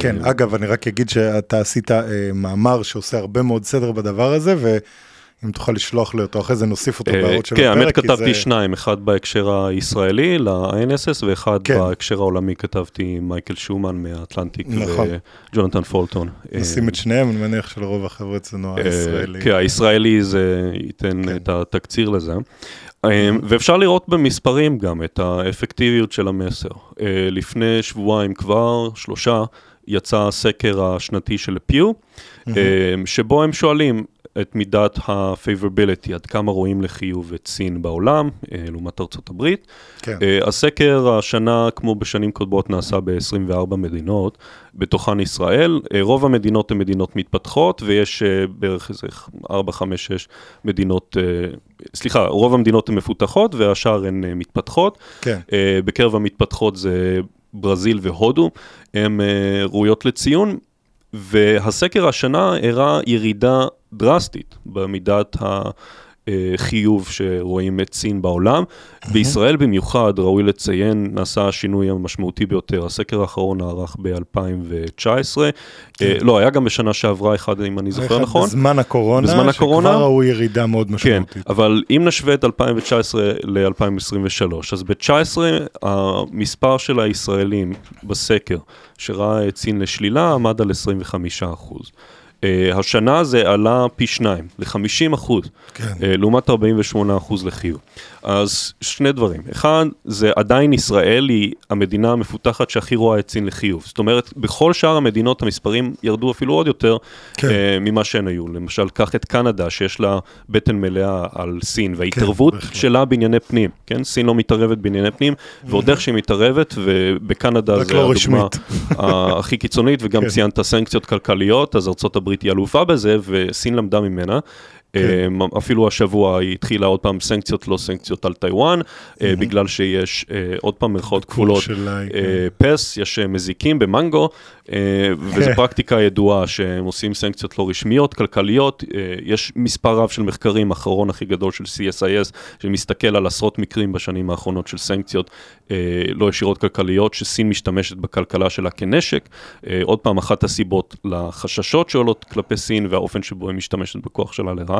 כן, אה, אגב, אני רק אגיד שאתה עשית אה, מאמר שעושה הרבה מאוד סדר בדבר הזה, ואם תוכל לשלוח לי אותו, אחרי זה נוסיף אותו אה, בהערות של הפרק. כן, האמת כתבתי. שניים, אחד בהקשר הישראלי ל-INSS, ואחד כן. בהקשר העולמי כתבתי מייקל שומן מהאטלנטיק, נכון. וג'ונתן פולטון. נשים את שניהם, אני מניח שלרוב החבר'ה אצלנו הישראלי. כן, הישראלי זה ייתן כן. את התקציר לזה. ואפשר לראות במספרים גם את האפקטיביות של המסר. לפני שבועיים כבר, שלושה, יצא הסקר השנתי של פיו, mm-hmm. שבו הם שואלים את מידת ה-favorability, עד כמה רואים לחיוב את סין בעולם, אה, לעומת ארצות הברית. כן. אה, הסקר השנה, כמו בשנים קודמות, נעשה ב-24 מדינות, בתוכן ישראל. רוב המדינות הן מדינות מתפתחות, ויש בערך איזה 4, 5, 6 מדינות, סליחה, רוב המדינות הן מפותחות, והשאר הן מתפתחות. כן. בקרב המתפתחות זה ברזיל והודו, הן uh, ראויות לציון, והסקר השנה הראה ירידה דרסטית במידת אה, חיוב שרואים את סין בעולם. בישראל במיוחד, ראוי לציין, נעשה השינוי המשמעותי ביותר. הסקר האחרון נערך ב-2019. כן. לא, היה גם בשנה שעברה אחד, אם אני זוכר נכון. בזמן הקורונה, בזמן הקורונה? שכבר ראו ירידה מאוד כן, משמעותית. אבל אם נשווה את 2019 ל-2023, אז ב-2019 המספר של הישראלים בסקר שראה את סין לשלילה עמד על 25 אחוז. Uh, השנה זה עלה פי שניים, ל-50 אחוז, כן. uh, לעומת 48 אחוז לחיוב. אז שני דברים. אחד, זה עדיין ישראל היא המדינה המפותחת שהכי רואה את סין לחיוב. זאת אומרת, בכל שאר המדינות המספרים ירדו אפילו עוד יותר כן. uh, ממה שהן היו. למשל, קח את קנדה, שיש לה בטן מלאה על סין, וההתערבות בהחלט. שלה בענייני פנים, כן? סין לא מתערבת בענייני פנים, ועוד איך שהיא מתערבת, ובקנדה זה לא הדוגמה הכי קיצונית, וגם כן. ציינת סנקציות כלכליות, אז ארה"ב היא אלופה בזה, וסין למדה ממנה. כן. אמ, אפילו השבוע היא התחילה עוד פעם סנקציות, לא סנקציות על טיוואן, אה, בגלל שיש אה, עוד פעם מירכאות כפולות, אה, פס, יש מזיקים במנגו, וזו כן. פרקטיקה ידועה שהם עושים סנקציות לא רשמיות, כלכליות, יש מספר רב של מחקרים, האחרון הכי גדול של CSIS, שמסתכל על עשרות מקרים בשנים האחרונות של סנקציות לא ישירות כלכליות, שסין משתמשת בכלכלה שלה כנשק. עוד פעם, אחת הסיבות לחששות שעולות כלפי סין והאופן שבו היא משתמשת בכוח שלה לרעה.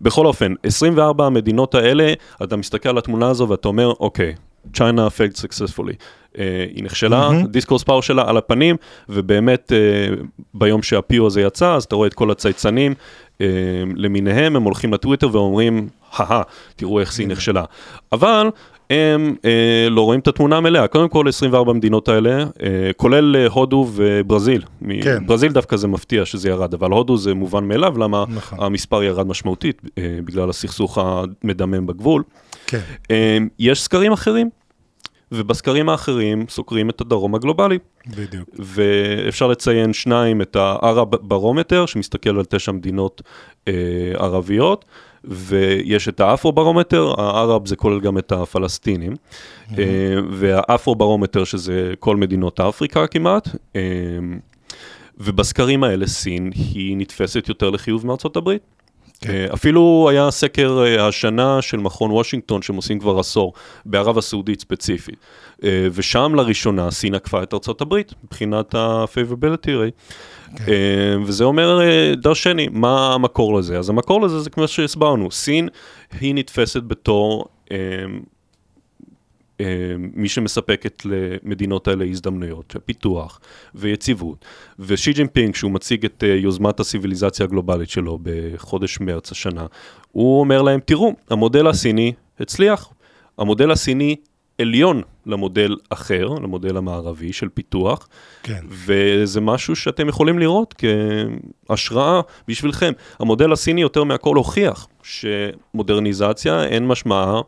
בכל אופן, 24 המדינות האלה, אתה מסתכל על התמונה הזו ואתה אומר, אוקיי, China failed successfully. Uh, היא נכשלה, מהמם. דיסקורס פאור שלה על הפנים, ובאמת uh, ביום שה-PO הזה יצא, אז אתה רואה את כל הצייצנים uh, למיניהם, הם הולכים לטוויטר ואומרים, הא תראו איך סין נכשלה. אבל הם uh, לא רואים את התמונה המלאה. קודם כל, 24 המדינות האלה, uh, כולל uh, הודו וברזיל. כן. ברזיל דווקא זה מפתיע שזה ירד, אבל הודו זה מובן מאליו, למה נכון. המספר ירד משמעותית uh, בגלל הסכסוך המדמם בגבול. כן. Um, יש סקרים אחרים, ובסקרים האחרים סוקרים את הדרום הגלובלי. בדיוק. ואפשר לציין שניים, את הערב ברומטר, שמסתכל על תשע מדינות אה, ערביות, ויש את האפרו ברומטר, הערב זה כולל גם את הפלסטינים, אה, והאפרו ברומטר שזה כל מדינות אפריקה כמעט, אה, ובסקרים האלה סין היא נתפסת יותר לחיוב מארצות הברית. כן. אה, אפילו היה סקר אה, השנה של מכון וושינגטון שהם עושים כבר עשור, בערב הסעודית ספציפית, אה, ושם לראשונה סין עקפה את ארצות הברית מבחינת ה-favorability rate, כן. וזה אומר דרשני, מה המקור לזה? אז המקור לזה זה כמו שהסברנו, סין היא נתפסת בתור מי שמספקת למדינות האלה הזדמנויות, פיתוח ויציבות. ושי ג'ינפינג, כשהוא מציג את אה, יוזמת הציביליזציה הגלובלית שלו בחודש מרץ השנה, הוא אומר להם, תראו, המודל הסיני הצליח. המודל הסיני עליון למודל אחר, למודל המערבי של פיתוח, כן. וזה משהו שאתם יכולים לראות כהשראה בשבילכם. המודל הסיני יותר מהכל הוכיח שמודרניזציה אין משמעה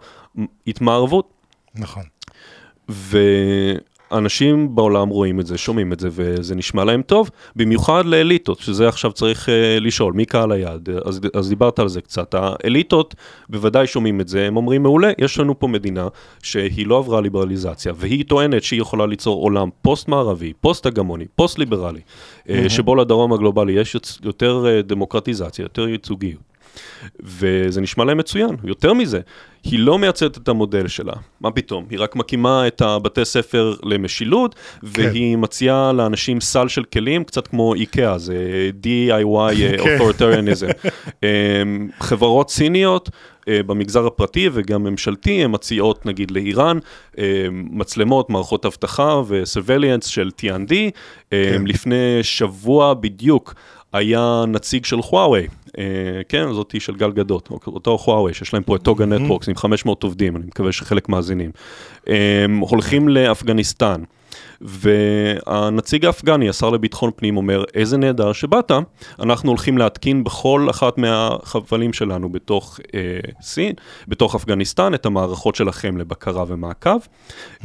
התמערבות. נכון. ואנשים בעולם רואים את זה, שומעים את זה, וזה נשמע להם טוב, במיוחד לאליטות, שזה עכשיו צריך uh, לשאול, מי קהל היעד? אז, אז דיברת על זה קצת. האליטות בוודאי שומעים את זה, הם אומרים, מעולה, יש לנו פה מדינה שהיא לא עברה ליברליזציה, והיא טוענת שהיא יכולה ליצור עולם פוסט-מערבי, פוסט-הגמוני, פוסט-ליברלי, mm-hmm. שבו לדרום הגלובלי יש יותר uh, דמוקרטיזציה, יותר ייצוגיות. וזה נשמע להם מצוין. יותר מזה, היא לא מייצרת את המודל שלה. מה פתאום? היא רק מקימה את הבתי ספר למשילות, והיא מציעה לאנשים סל של כלים, קצת כמו איקאה, זה DIY כן. authoritarianism. אמ, חברות סיניות אה, במגזר הפרטי וגם ממשלתי, הן מציעות נגיד לאיראן אה, מצלמות, מערכות אבטחה ו-surveillance של T&D. אה, כן. לפני שבוע בדיוק היה נציג של חוואווי, אה, כן, זאתי של גל גדות, אותו חוואווי, שיש להם פה את טוגה נטוורקס עם 500 עובדים, אני מקווה שחלק מאזינים. אה, הולכים לאפגניסטן. והנציג האפגני, השר לביטחון פנים, אומר, איזה נהדר שבאת, אנחנו הולכים להתקין בכל אחת מהחבלים שלנו בתוך אה, סין, בתוך אפגניסטן, את המערכות שלכם לבקרה ומעקב,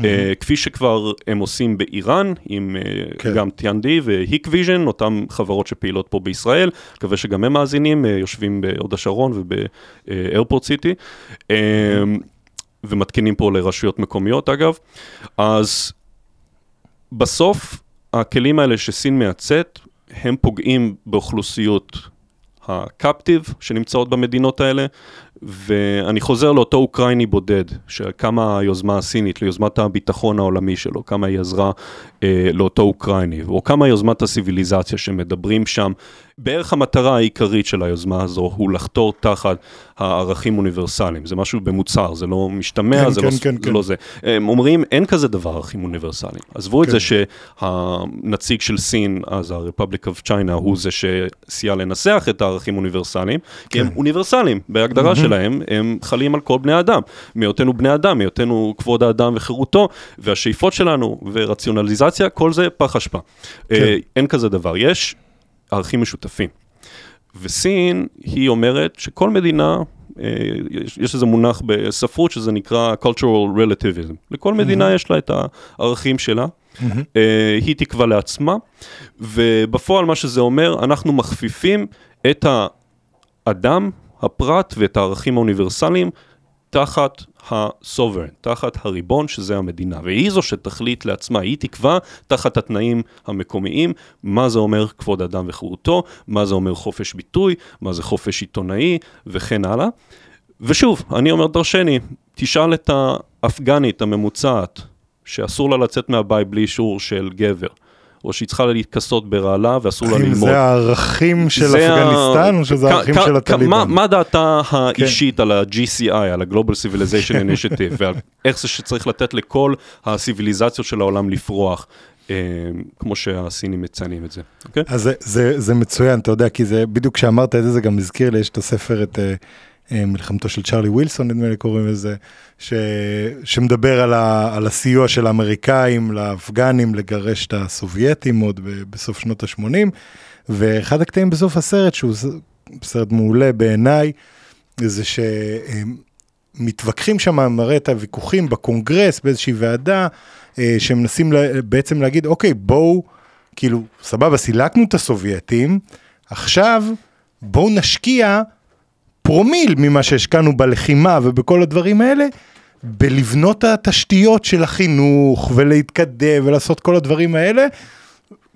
אה, כפי שכבר הם עושים באיראן, עם אה, כן. גם טיאנדי ו Hikvision, אותן חברות שפעילות פה בישראל, מקווה שגם הם מאזינים, אה, יושבים בהוד השרון ובאיירפורט סיטי. אה, ומתקינים פה לרשויות מקומיות אגב, אז בסוף הכלים האלה שסין מייצאת, הם פוגעים באוכלוסיות ה captive שנמצאות במדינות האלה, ואני חוזר לאותו אוקראיני בודד, שכמה היוזמה הסינית ליוזמת הביטחון העולמי שלו, כמה היא עזרה אה, לאותו אוקראיני, או כמה יוזמת הסיביליזציה שמדברים שם. בערך המטרה העיקרית של היוזמה הזו הוא לחתור תחת הערכים אוניברסליים. זה משהו במוצהר, זה לא משתמע, כן, זה, כן, לא, כן, זה כן. לא זה. הם אומרים, אין כזה דבר ערכים אוניברסליים. עזבו את כן. זה שהנציג של סין, אז ה-Republic of China, הוא זה שסייע לנסח את הערכים האוניברסליים, כי הם כן. אוניברסליים בהגדרה שלהם, הם חלים על כל בני אדם. מהיותנו בני אדם, מהיותנו כבוד האדם וחירותו, והשאיפות שלנו ורציונליזציה, כל זה פח אשפה. אה, אין כזה דבר. יש ערכים משותפים. וסין, היא אומרת שכל מדינה, אה, יש, יש איזה מונח בספרות שזה נקרא cultural relativism. לכל מדינה יש לה את הערכים שלה. אה, היא תקבע לעצמה, ובפועל מה שזה אומר, אנחנו מכפיפים את האדם, הפרט ואת הערכים האוניברסליים תחת הסוברן, תחת הריבון שזה המדינה, והיא זו שתחליט לעצמה, היא תקבע תחת התנאים המקומיים, מה זה אומר כבוד אדם וחירותו, מה זה אומר חופש ביטוי, מה זה חופש עיתונאי וכן הלאה. ושוב, אני אומר דרשני, תשאל את האפגנית הממוצעת, שאסור לה לצאת מהבית בלי אישור של גבר, או שהיא צריכה להתכסות ברעלה ואסור לה האם ללמוד. זה הערכים של זה ה- אפגניסטן, או שזה הערכים של הטליבן? מה- מה דעתה האישית על ה-GCI, על ה-Global Civilization Initiative, ועל איך זה שצריך לתת לכל הסיביליזציות של העולם לפרוח, אה, כמו שהסינים מציינים את זה, אוקיי? אז זה, זה, זה מצוין, אתה יודע, כי זה בדיוק כשאמרת את זה, זה גם הזכיר לי, יש את הספר, את אה, מלחמתו של צ'רלי ווילסון, נדמה לי קוראים לזה, ש, שמדבר על, ה, על הסיוע של האמריקאים לאפגנים לגרש את הסובייטים עוד ב, בסוף שנות ה-80, ואחד הקטעים בסוף הסרט, שהוא סרט מעולה בעיניי, זה שמתווכחים שם, מראה את הוויכוחים בקונגרס, באיזושהי ועדה, אה, שמנסים לה- בעצם להגיד, אוקיי, בואו, כאילו, סבבה, סילקנו את הסובייטים, עכשיו בואו נשקיע פרומיל ממה שהשקענו בלחימה ובכל הדברים האלה, בלבנות התשתיות של החינוך ולהתקדם ולעשות כל הדברים האלה.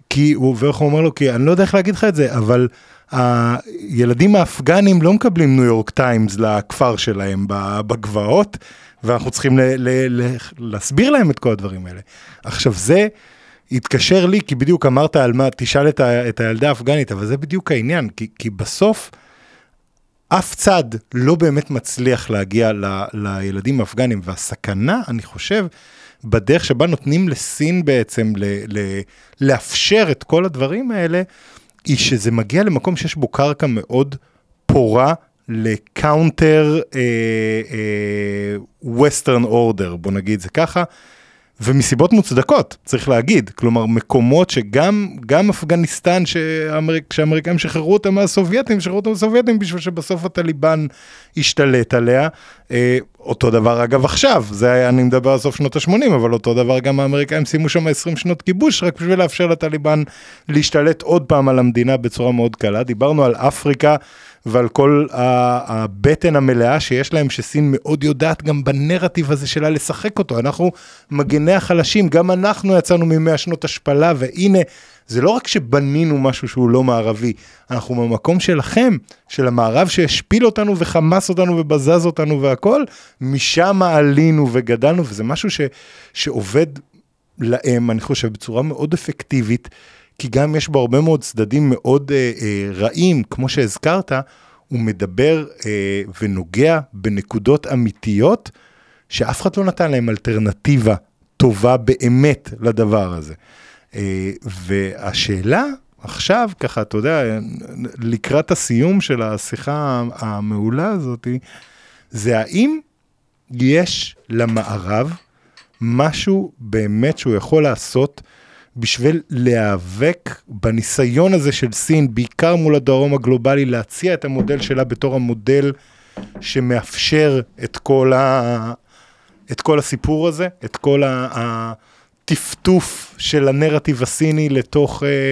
כי הוא ואיך הוא אומר לו, כי אני לא יודע איך להגיד לך את זה, אבל הילדים האפגנים לא מקבלים ניו יורק טיימס לכפר שלהם בגבעות, ואנחנו צריכים ל- ל- ל- להסביר להם את כל הדברים האלה. עכשיו זה התקשר לי, כי בדיוק אמרת על מה, תשאל את, ה, את הילדה האפגנית, אבל זה בדיוק העניין, כי, כי בסוף אף צד לא באמת מצליח להגיע ל, לילדים האפגנים, והסכנה, אני חושב, בדרך שבה נותנים לסין בעצם ל, ל, לאפשר את כל הדברים האלה, היא שזה מגיע למקום שיש בו קרקע מאוד פורה ל counter Western order, בוא נגיד זה ככה. ומסיבות מוצדקות, צריך להגיד. כלומר, מקומות שגם גם אפגניסטן, שהאמריק, שהאמריקאים שחררו אותם מהסובייטים, שחררו אותם מהסובייטים בשביל שבסוף הטליבן ישתלט עליה. אה, אותו דבר אגב עכשיו, זה היה, אני מדבר על סוף שנות ה-80, אבל אותו דבר גם האמריקאים סיימו שם 20 שנות כיבוש, רק בשביל לאפשר לטליבן להשתלט עוד פעם על המדינה בצורה מאוד קלה. דיברנו על אפריקה. ועל כל הבטן המלאה שיש להם, שסין מאוד יודעת גם בנרטיב הזה שלה לשחק אותו. אנחנו מגני החלשים, גם אנחנו יצאנו ממאה שנות השפלה, והנה, זה לא רק שבנינו משהו שהוא לא מערבי, אנחנו במקום שלכם, של המערב שהשפיל אותנו וחמס אותנו ובזז אותנו והכל, משם עלינו וגדלנו, וזה משהו ש, שעובד להם, אני חושב, בצורה מאוד אפקטיבית. כי גם יש בו הרבה מאוד צדדים מאוד אה, אה, רעים, כמו שהזכרת, הוא מדבר אה, ונוגע בנקודות אמיתיות, שאף אחד לא נתן להם אלטרנטיבה טובה באמת לדבר הזה. אה, והשאלה עכשיו, ככה, אתה יודע, לקראת הסיום של השיחה המעולה הזאת, זה האם יש למערב משהו באמת שהוא יכול לעשות בשביל להיאבק בניסיון הזה של סין, בעיקר מול הדרום הגלובלי, להציע את המודל שלה בתור המודל שמאפשר את כל, ה... את כל הסיפור הזה, את כל הטפטוף של הנרטיב הסיני לתוך... אה,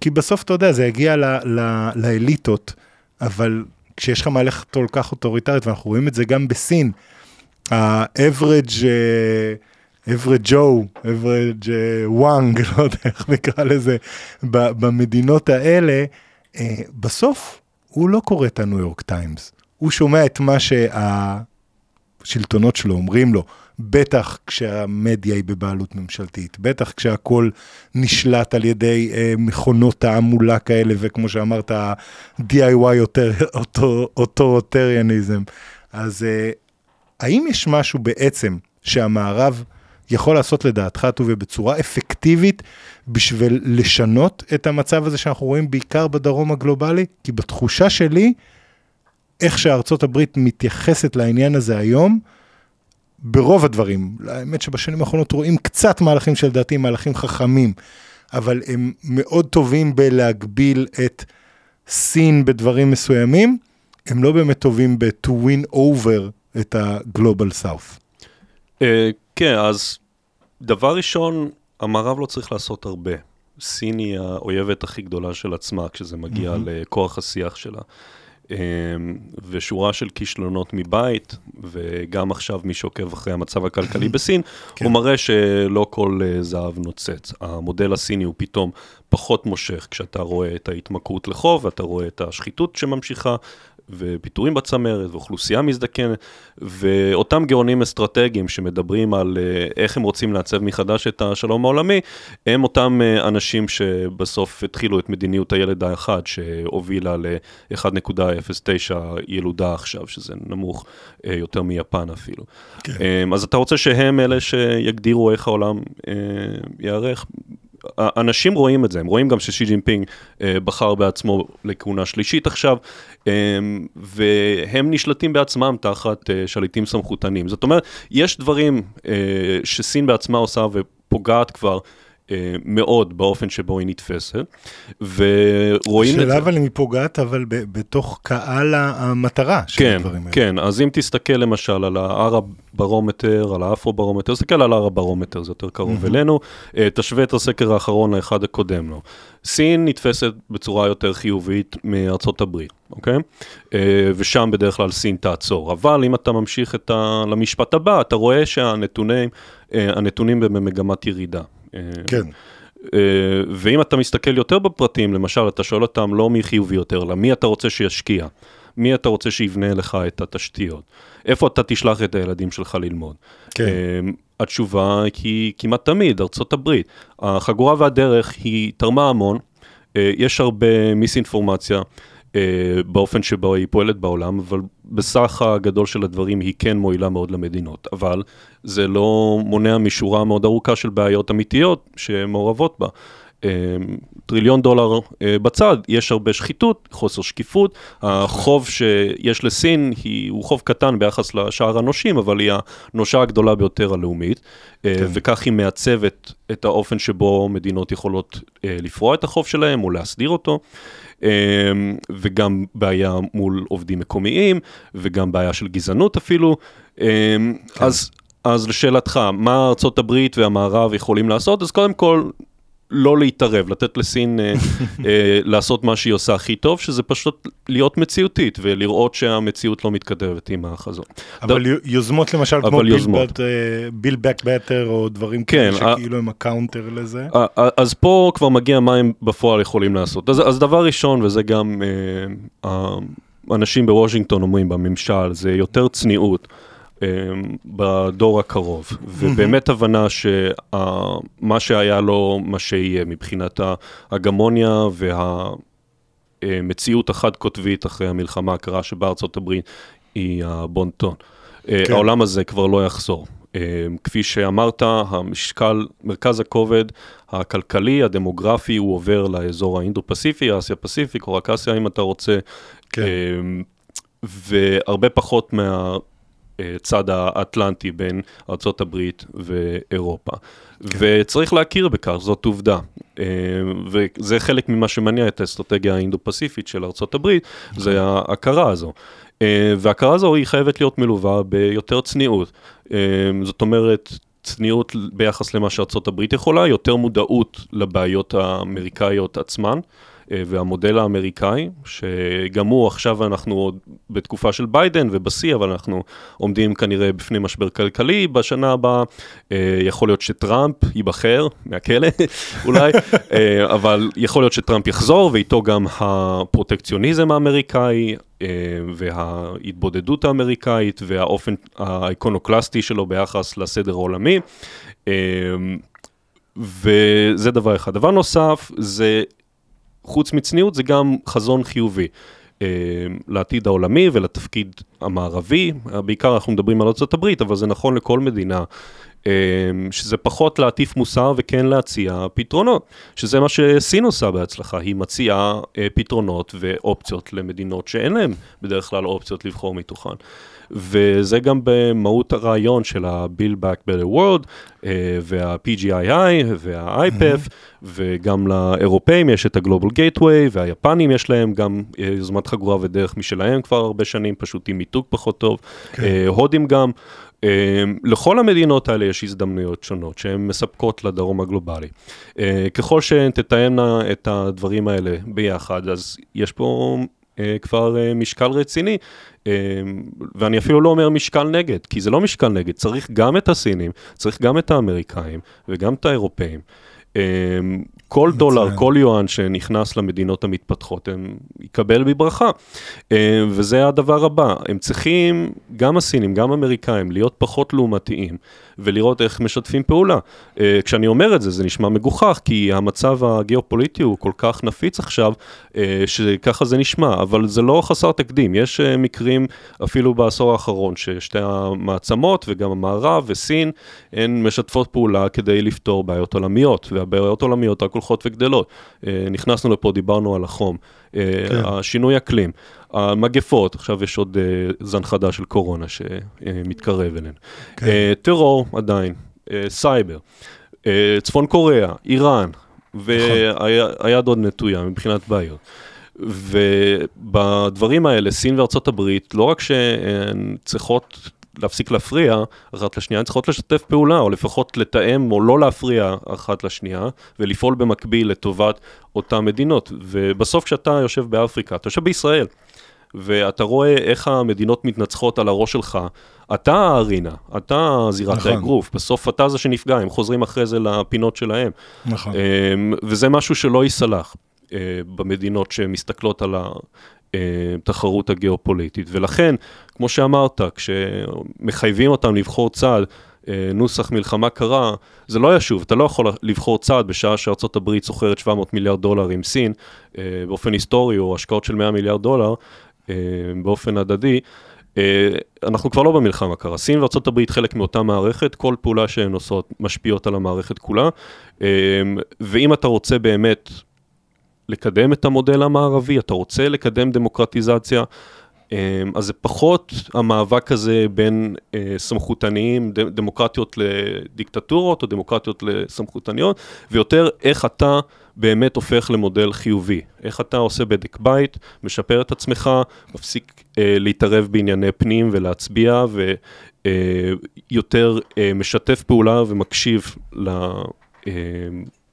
כי בסוף, אתה יודע, זה יגיע ל... ל... לאליטות, אבל כשיש לך מהלך כל כך אוטוריטרית, ואנחנו רואים את זה גם בסין, ה-average... average Joe, average Wang, לא יודע איך נקרא לזה, במדינות האלה, אה, בסוף הוא לא קורא את הניו יורק טיימס, הוא שומע את מה שהשלטונות שלו אומרים לו, בטח כשהמדיה היא בבעלות ממשלתית, בטח כשהכול נשלט על ידי אה, מכונות תעמולה כאלה, וכמו שאמרת, ה-DIY אוטוריאניזם. אז אה, האם יש משהו בעצם שהמערב יכול לעשות לדעתך, טובי, בצורה אפקטיבית בשביל לשנות את המצב הזה שאנחנו רואים בעיקר בדרום הגלובלי? כי בתחושה שלי, איך שארצות הברית מתייחסת לעניין הזה היום, ברוב הדברים, האמת שבשנים האחרונות רואים קצת מהלכים שלדעתי מהלכים חכמים, אבל הם מאוד טובים בלהגביל את סין בדברים מסוימים, הם לא באמת טובים ב-to win over את ה-global south. Uh, כן, אז דבר ראשון, המערב לא צריך לעשות הרבה. סין היא האויבת הכי גדולה של עצמה כשזה מגיע mm-hmm. לכוח השיח שלה. אמ, ושורה של כישלונות מבית, וגם עכשיו מי שעוקב אחרי המצב הכלכלי בסין, כן. הוא מראה שלא כל אה, זהב נוצץ. המודל הסיני הוא פתאום פחות מושך כשאתה רואה את ההתמכרות לחוב, ואתה רואה את השחיתות שממשיכה, ופיטורים בצמרת, ואוכלוסייה מזדקנת, ואותם גאונים אסטרטגיים שמדברים על אה, איך הם רוצים לעצב מחדש את השלום העולמי, הם אותם אה, אנשים שבסוף התחילו את מדיניות הילד האחד, שהובילה ל-1.09 ילודה עכשיו, שזה נמוך אה, יותר מיפן אפילו. כן. אז אתה רוצה שהם אלה שיגדירו איך העולם ייערך? אנשים רואים את זה, הם רואים גם ששי ג'ינפינג אה, בחר בעצמו לכהונה שלישית עכשיו, אה, והם נשלטים בעצמם תחת אה, שליטים סמכותנים. זאת אומרת, יש דברים אה, שסין בעצמה עושה ופוגעת כבר. אה, מאוד באופן שבו היא נתפסת, ורואים את זה. השאלה אבל אם היא פוגעת, אבל בתוך קהל המטרה של כן, הדברים האלה. כן, אז אם תסתכל למשל על ההר הברומטר, על האפרו-ברומטר, תסתכל על הר הברומטר, זה יותר קרוב אלינו, אה, תשווה את הסקר האחרון לאחד הקודם לו. סין נתפסת בצורה יותר חיובית מארצות הברית, אוקיי? אה, ושם בדרך כלל סין תעצור. אבל אם אתה ממשיך ה... למשפט הבא, אתה רואה שהנתונים הנתונים במגמת ירידה. כן. אה, ואם אתה מסתכל יותר בפרטים, למשל, אתה שואל אותם לא מי חיובי יותר, אלא מי אתה רוצה שישקיע, מי אתה רוצה שיבנה לך את התשתיות, איפה אתה תשלח את הילדים שלך ללמוד. כן. אה, התשובה היא כמעט תמיד, ארצות הברית. החגורה והדרך היא תרמה המון, אה, יש הרבה מיסאינפורמציה. אה, באופן שבו היא פועלת בעולם, אבל בסך הגדול של הדברים היא כן מועילה מאוד למדינות. אבל זה לא מונע משורה מאוד ארוכה של בעיות אמיתיות שמעורבות בה. אה, טריליון דולר אה, בצד, יש הרבה שחיתות, חוסר שקיפות, החוב שיש לסין היא, הוא חוב קטן ביחס לשאר הנושים, אבל היא הנושה הגדולה ביותר הלאומית, כן. וכך היא מעצבת את האופן שבו מדינות יכולות לפרוע את החוב שלהם או להסדיר אותו. אמ, וגם בעיה מול עובדים מקומיים, וגם בעיה של גזענות אפילו. אמ, כן. אז, אז לשאלתך, מה הברית והמערב יכולים לעשות? אז קודם כל, לא להתערב, לתת לסין אה, אה, לעשות מה שהיא עושה הכי טוב, שזה פשוט להיות מציאותית ולראות שהמציאות לא מתכתבת עם החזון. אבל ד... יוזמות למשל אבל כמו יוזמות. Build Back Better או דברים כן, כאלה שכאילו הם ה counter לזה. אז פה כבר מגיע מה הם בפועל יכולים לעשות. אז, אז דבר ראשון, וזה גם אה, אנשים בוושינגטון אומרים בממשל, זה יותר צניעות. אמ, בדור הקרוב, ובאמת הבנה שמה שהיה לו, מה שיהיה מבחינת ההגמוניה והמציאות החד-קוטבית אחרי המלחמה הקרה שבארצות הברית היא הבונטון. אה, כן. העולם הזה כבר לא יחזור. אמ, כפי שאמרת, המשקל, מרכז הכובד הכלכלי, הדמוגרפי, הוא עובר לאזור האינדו-פסיפי, אסיה-פסיפיק, או רק אסיה אם אתה רוצה. כן. אמ, והרבה פחות מה... הצד האטלנטי בין ארה"ב ואירופה. כן. וצריך להכיר בכך, זאת עובדה. אה, וזה חלק ממה שמניע את האסטרטגיה האינדו-פסיפית של ארה"ב, זה כן. ההכרה הזו. אה, וההכרה הזו היא חייבת להיות מלווה ביותר צניעות. אה, זאת אומרת, צניעות ביחס למה שארצות הברית יכולה, יותר מודעות לבעיות האמריקאיות עצמן. אה, והמודל האמריקאי, שגם הוא עכשיו אנחנו עוד בתקופה של ביידן ובשיא, אבל אנחנו עומדים כנראה בפני משבר כלכלי בשנה הבאה, אה, יכול להיות שטראמפ ייבחר מהכלא אולי, אבל יכול להיות שטראמפ יחזור ואיתו גם הפרוטקציוניזם האמריקאי. וההתבודדות האמריקאית והאופן האיקונוקלסטי שלו ביחס לסדר העולמי. וזה דבר אחד. דבר נוסף, זה, חוץ מצניעות, זה גם חזון חיובי. אה, לעתיד העולמי ולתפקיד המערבי, בעיקר אנחנו מדברים על ארה"ב, אבל זה נכון לכל מדינה, אה, שזה פחות להטיף מוסר וכן להציע פתרונות, שזה מה שסין עושה בהצלחה, היא מציעה אה, פתרונות ואופציות למדינות שאין להן בדרך כלל אופציות לבחור מתוכן. וזה גם במהות הרעיון של ה-Build Back Better World אה, וה-PGII וה-IPF, mm-hmm. וגם לאירופאים יש את ה-Global Gateway, והיפנים יש להם גם אה, יוזמת חגורה ודרך משלהם כבר הרבה שנים, פשוט עם מיתוג פחות טוב, כן. אה, הודים גם. לכל המדינות האלה יש הזדמנויות שונות שהן מספקות לדרום הגלובלי. ככל שהן תתאמנה את הדברים האלה ביחד, אז יש פה כבר משקל רציני אמ, ואני אפילו לא אומר משקל נגד, כי זה לא משקל נגד, צריך גם את הסינים, צריך גם את האמריקאים וגם את האירופאים. כל מצוין. דולר, כל יואן שנכנס למדינות המתפתחות, הם יקבל בברכה. אמ, וזה הדבר הבא, הם צריכים, גם הסינים, גם האמריקאים, להיות פחות לעומתיים, ולראות איך משתפים פעולה. אה, כשאני אומר את זה, זה נשמע מגוחך, כי המצב הגיאופוליטי הוא כל כך נפיץ עכשיו, אה, שככה זה נשמע, אבל זה לא חסר תקדים. יש אה, מקרים, אפילו בעשור האחרון, ששתי המעצמות, וגם המערב וסין, הן משתפות פעולה כדי לפתור בעיות עולמיות, והבעיות העולמיות רק הולכות וגדלות. נכנסנו לפה, דיברנו על החום, כן. השינוי אקלים. המגפות, עכשיו יש עוד uh, זן חדש של קורונה שמתקרב אלינו. כן. טרור עדיין, סייבר, צפון קוריאה, איראן, והיד עוד נטויה מבחינת בעיות. ובדברים האלה, סין וארצות הברית, לא רק שהן צריכות להפסיק להפריע אחת לשנייה, הן צריכות לשתף פעולה, או לפחות לתאם או לא להפריע אחת לשנייה, ולפעול במקביל לטובת אותן מדינות. ובסוף כשאתה יושב באפריקה, אתה יושב בישראל, ואתה רואה איך המדינות מתנצחות על הראש שלך, אתה הארינה, אתה זירת נכון. האגרוף, בסוף אתה זה שנפגע, הם חוזרים אחרי זה לפינות שלהם. נכון. אמ, וזה משהו שלא ייסלח אה, במדינות שמסתכלות על התחרות הגיאופוליטית. ולכן, כמו שאמרת, כשמחייבים אותם לבחור צעד, אה, נוסח מלחמה קרה, זה לא ישוב, אתה לא יכול לבחור צעד בשעה שארצות הברית סוחרת 700 מיליארד דולר עם סין, אה, באופן היסטורי, או השקעות של 100 מיליארד דולר, אה, באופן הדדי. אה, אנחנו כבר לא במלחמה קרה, סין וארה"ב חלק מאותה מערכת, כל פעולה שהן עושות משפיעות על המערכת כולה, אה, ואם אתה רוצה באמת לקדם את המודל המערבי, אתה רוצה לקדם דמוקרטיזציה, אז זה פחות המאבק הזה בין סמכותניים, דמוקרטיות לדיקטטורות או דמוקרטיות לסמכותניות, ויותר איך אתה באמת הופך למודל חיובי. איך אתה עושה בדק בית, משפר את עצמך, מפסיק אה, להתערב בענייני פנים ולהצביע, ויותר אה, אה, משתף פעולה ומקשיב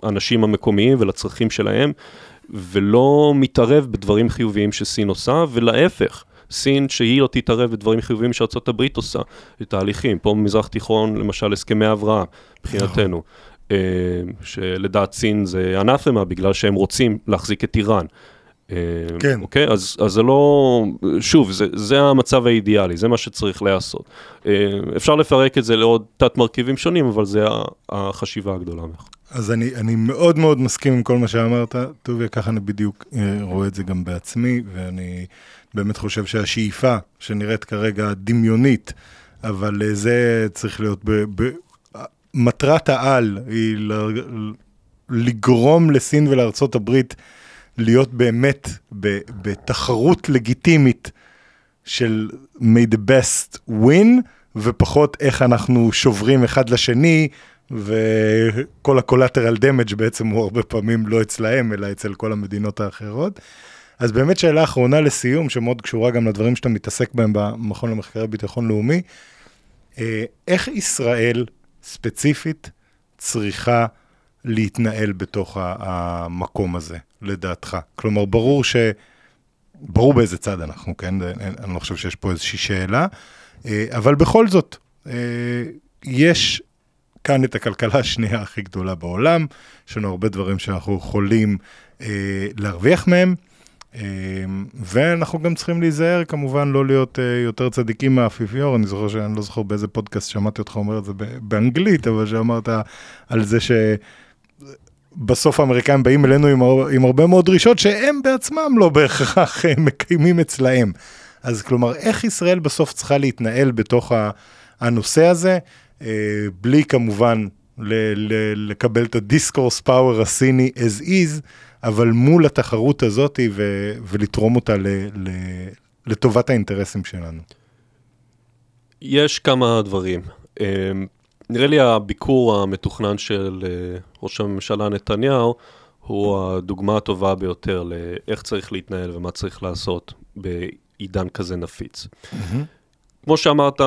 לאנשים אה, המקומיים ולצרכים שלהם, ולא מתערב בדברים חיוביים שסין עושה, ולהפך. סין שהיא לא תתערב בדברים חיוביים שארה"ב עושה, בתהליכים, פה במזרח תיכון, למשל הסכמי אברהם, מבחינתנו. אה, שלדעת סין זה אנתמה, בגלל שהם רוצים להחזיק את איראן. אה, כן. אוקיי? אז, אז זה לא... שוב, זה, זה המצב האידיאלי, זה מה שצריך להיעשות. אה, אפשר לפרק את זה לעוד תת-מרכיבים שונים, אבל זה החשיבה הגדולה ממך. אז אני, אני מאוד מאוד מסכים עם כל מה שאמרת, טוביה, ככה אני בדיוק רואה את זה גם בעצמי, ואני באמת חושב שהשאיפה שנראית כרגע דמיונית, אבל זה צריך להיות ב, ב, מטרת העל היא לגרום לסין ולארצות הברית להיות באמת בתחרות לגיטימית של may the best win, ופחות איך אנחנו שוברים אחד לשני, וכל ה-collateral damage בעצם הוא הרבה פעמים לא אצלהם, אלא אצל כל המדינות האחרות. אז באמת שאלה אחרונה לסיום, שמאוד קשורה גם לדברים שאתה מתעסק בהם במכון למחקרי ביטחון לאומי, אה, איך ישראל ספציפית צריכה להתנהל בתוך המקום הזה, לדעתך? כלומר, ברור ש... ברור באיזה צד אנחנו, כן? אני לא חושב שיש פה איזושהי שאלה, אה, אבל בכל זאת, אה, יש כאן את הכלכלה השנייה הכי גדולה בעולם, יש לנו הרבה דברים שאנחנו יכולים אה, להרוויח מהם, ואנחנו גם צריכים להיזהר, כמובן, לא להיות יותר צדיקים מהאפיפיור. אני זוכר שאני לא זוכר באיזה פודקאסט שמעתי אותך אומר את זה באנגלית, אבל שאמרת על זה ש... בסוף האמריקאים באים אלינו עם, עם הרבה מאוד דרישות שהם בעצמם לא בהכרח מקיימים אצלהם. אז כלומר, איך ישראל בסוף צריכה להתנהל בתוך הנושא הזה, אה, בלי כמובן ל- ל- לקבל את הדיסקורס פאוור הסיני as is, אבל מול התחרות הזאת ו- ולתרום אותה ל- ל- לטובת האינטרסים שלנו. יש כמה דברים. אה, נראה לי הביקור המתוכנן של uh, ראש הממשלה נתניהו הוא הדוגמה הטובה ביותר לאיך צריך להתנהל ומה צריך לעשות בעידן כזה נפיץ. Mm-hmm. כמו שאמרת,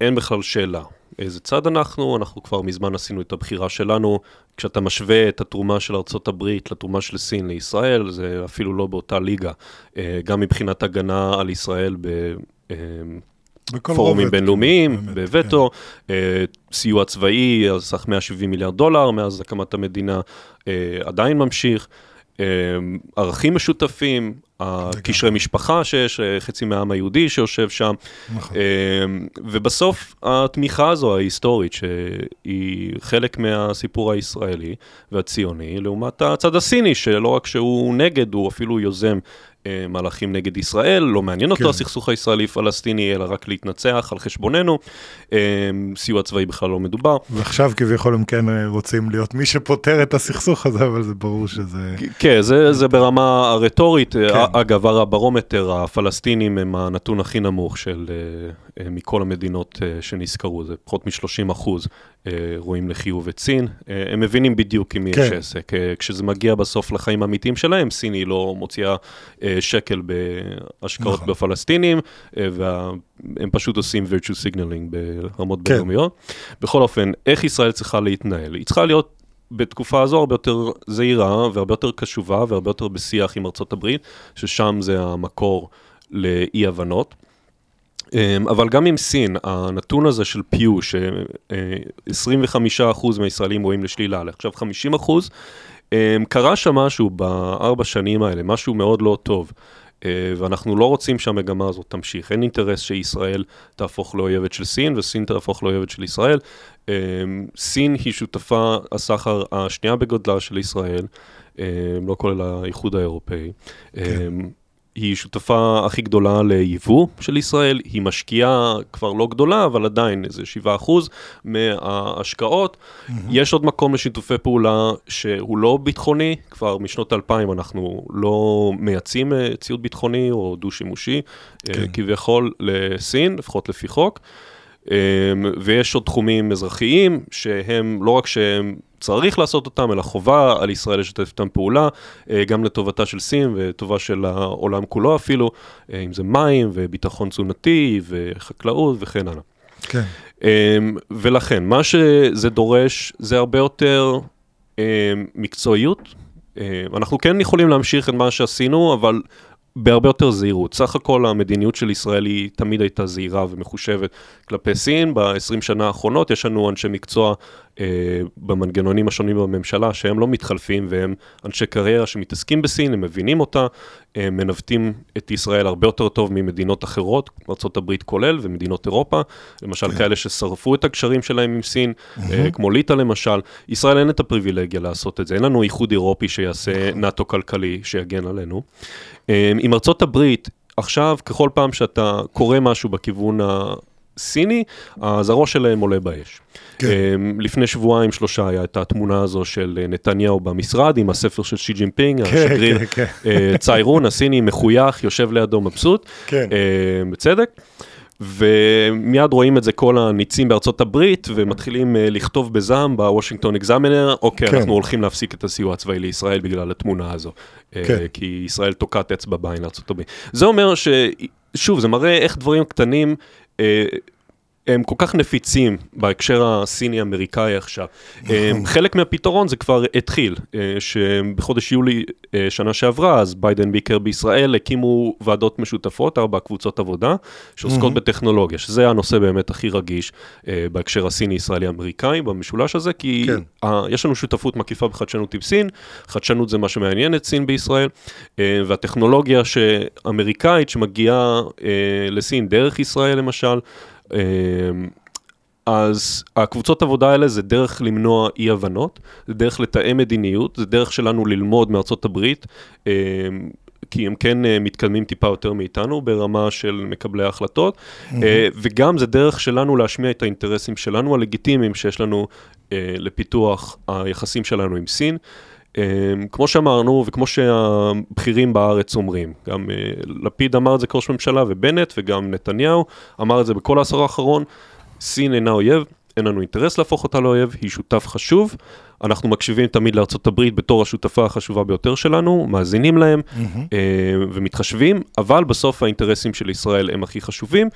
אין בכלל שאלה. איזה צד אנחנו, אנחנו כבר מזמן עשינו את הבחירה שלנו. כשאתה משווה את התרומה של ארה"ב לתרומה של סין לישראל, זה אפילו לא באותה ליגה. אה, גם מבחינת הגנה על ישראל ב... אה, פורומים בינלאומיים, בווטו, כן. אה, סיוע צבאי על סך 170 מיליארד דולר מאז הקמת המדינה אה, עדיין ממשיך. אה, ערכים משותפים, קשרי משפחה שיש, חצי מהעם היהודי שיושב שם. נכון. ובסוף התמיכה הזו ההיסטורית, שהיא חלק מהסיפור הישראלי והציוני, לעומת הצד הסיני, שלא רק שהוא נגד, הוא אפילו יוזם מהלכים נגד ישראל, לא מעניין אותו כן. הסכסוך הישראלי-פלסטיני, אלא רק להתנצח על חשבוננו. אה, סיוע צבאי בכלל לא מדובר. ועכשיו כביכול הם כן אה, רוצים להיות מי שפותר את הסכסוך הזה, אבל זה ברור שזה... כן, זה, זה ברמה הרטורית. כן. אגב, הברומטר, הפלסטינים הם הנתון הכי נמוך של, מכל המדינות שנזכרו, זה פחות מ-30 אחוז רואים לחיוב את סין. הם מבינים בדיוק עם מי כן. יש עסק. כשזה מגיע בסוף לחיים האמיתיים שלהם, סין היא לא מוציאה שקל בהשקעות נכון. בפלסטינים, אה, והם פשוט עושים virtue signaling ברמות כן. בינלאומיות. בכל אופן, איך ישראל צריכה להתנהל? היא צריכה להיות בתקופה הזו הרבה יותר זהירה והרבה יותר קשובה והרבה יותר בשיח עם ארצות הברית, ששם זה המקור לאי-הבנות. אמ, אבל גם עם סין, הנתון הזה של פיו, ש-25% מהישראלים רואים לשלילה, עכשיו 50%, אמ, קרה שם משהו בארבע שנים האלה, משהו מאוד לא טוב. אה, ואנחנו לא רוצים שהמגמה הזאת תמשיך. אין אינטרס שישראל תהפוך לאויבת של סין וסין תהפוך לאויבת של ישראל. אמ, סין היא שותפה הסחר השנייה בגודלה של ישראל, לא כולל האיחוד האירופאי. כן. היא שותפה הכי גדולה ליבוא של ישראל, היא משקיעה כבר לא גדולה, אבל עדיין איזה 7% מההשקעות. Mm-hmm. יש עוד מקום לשיתופי פעולה שהוא לא ביטחוני, כבר משנות 2000 אנחנו לא מייצאים אה, ציוד ביטחוני או דו-שימושי, אה, כן. כביכול לסין, לפחות לפי חוק. אמ, ויש עוד תחומים אזרחיים שהם לא רק שהם צריך לעשות אותם, אלא חובה על ישראל לשתף איתם פעולה, אה, גם לטובתה של סין וטובה של העולם כולו אפילו, אה, אם זה מים וביטחון תזונתי וחקלאות וכן הלאה. כן. אמ, ולכן, מה שזה דורש זה הרבה יותר אמ, מקצועיות. אנחנו כן יכולים להמשיך את מה שעשינו, אבל בהרבה יותר זהירות. סך הכל המדיניות של ישראל היא תמיד הייתה זהירה ומחושבת כלפי סין. ב-20 שנה האחרונות יש לנו אנשי מקצוע אה, במנגנונים השונים בממשלה שהם לא מתחלפים והם אנשי קריירה שמתעסקים בסין, הם מבינים אותה, הם מנווטים את ישראל הרבה יותר טוב ממדינות אחרות, ארה"ב כולל ומדינות אירופה, למשל כן. כאלה ששרפו את הקשרים שלהם עם סין. אה, כמו ליטא למשל. ישראל אין את הפריבילגיה לעשות את זה, אין לנו איחוד אירופי שיעשה נכון. נאט"ו כלכלי שיגן עלינו. אה, עם ארצות הברית, עכשיו, ככל פעם שאתה קורא משהו בכיוון הסיני, אז הראש שלהם עולה באש. כן. אמ, לפני שבועיים שלושה היה את התמונה הזו של אה, נתניהו במשרד עם הספר של שי ג'ינפינג, כן, השגריר כן, כן. אה, ציירון הסיני מחוייך, יושב לידו מבסוט, כן. אמ, בצדק. ומיד רואים את זה כל הניצים בארצות הברית, ומתחילים uh, לכתוב בזעם ב Washington Examiner, אוקיי, כן. אנחנו הולכים להפסיק את הסיוע הצבאי לישראל בגלל התמונה הזו. כן. Uh, כי ישראל תוקעת אצבע בעין לארצות הברית. זה אומר ש... שוב, זה מראה איך דברים קטנים uh, הם כל כך נפיצים בהקשר הסיני-אמריקאי עכשיו. חלק מהפתרון זה כבר התחיל, אה, שבחודש יולי אה, שנה שעברה, אז ביידן ביקר בישראל, הקימו ועדות משותפות, ארבע קבוצות עבודה, שעוסקות בטכנולוגיה, שזה הנושא באמת הכי רגיש אה, בהקשר הסיני-ישראלי-אמריקאי, במשולש הזה, כי כן. יש לנו שותפות מקיפה בחדשנות עם סין, חדשנות זה מה שמעניין את סין בישראל, והטכנולוגיה שאמריקאית שמגיעה לסין דרך ישראל למשל, אז הקבוצות עבודה האלה זה דרך למנוע אי הבנות, זה דרך לתאם מדיניות, זה דרך שלנו ללמוד מארצות הברית, אה, כי הם כן אה, מתקדמים טיפה יותר מאיתנו ברמה של מקבלי ההחלטות, אה, וגם זה דרך שלנו להשמיע את האינטרסים שלנו הלגיטימיים שיש לנו אה, לפיתוח היחסים שלנו עם סין. אה, כמו שאמרנו וכמו שהבכירים בארץ אומרים, גם אה, לפיד אמר את זה כראש ממשלה ובנט וגם נתניהו אמר את זה בכל העשור האחרון, סין אינה אויב, אין לנו אינטרס להפוך אותה לאויב, היא שותף חשוב. אנחנו מקשיבים תמיד לארצות הברית בתור השותפה החשובה ביותר שלנו, מאזינים להם אה, ומתחשבים, אבל בסוף האינטרסים של ישראל הם הכי חשובים.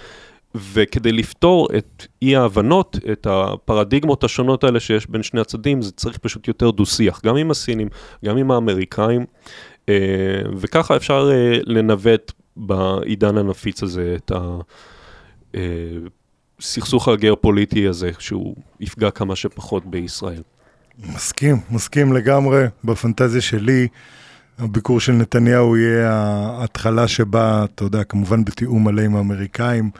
וכדי לפתור את אי ההבנות, את הפרדיגמות השונות האלה שיש בין שני הצדדים, זה צריך פשוט יותר דו-שיח, גם עם הסינים, גם עם האמריקאים, אה, וככה אפשר אה, לנווט בעידן הנפיץ הזה את הסכסוך הגיאופוליטי הזה, שהוא יפגע כמה שפחות בישראל. מסכים, מסכים לגמרי. בפנטזיה שלי, הביקור של נתניהו יהיה ההתחלה שבה, אתה יודע, כמובן בתיאום מלא עם האמריקאים.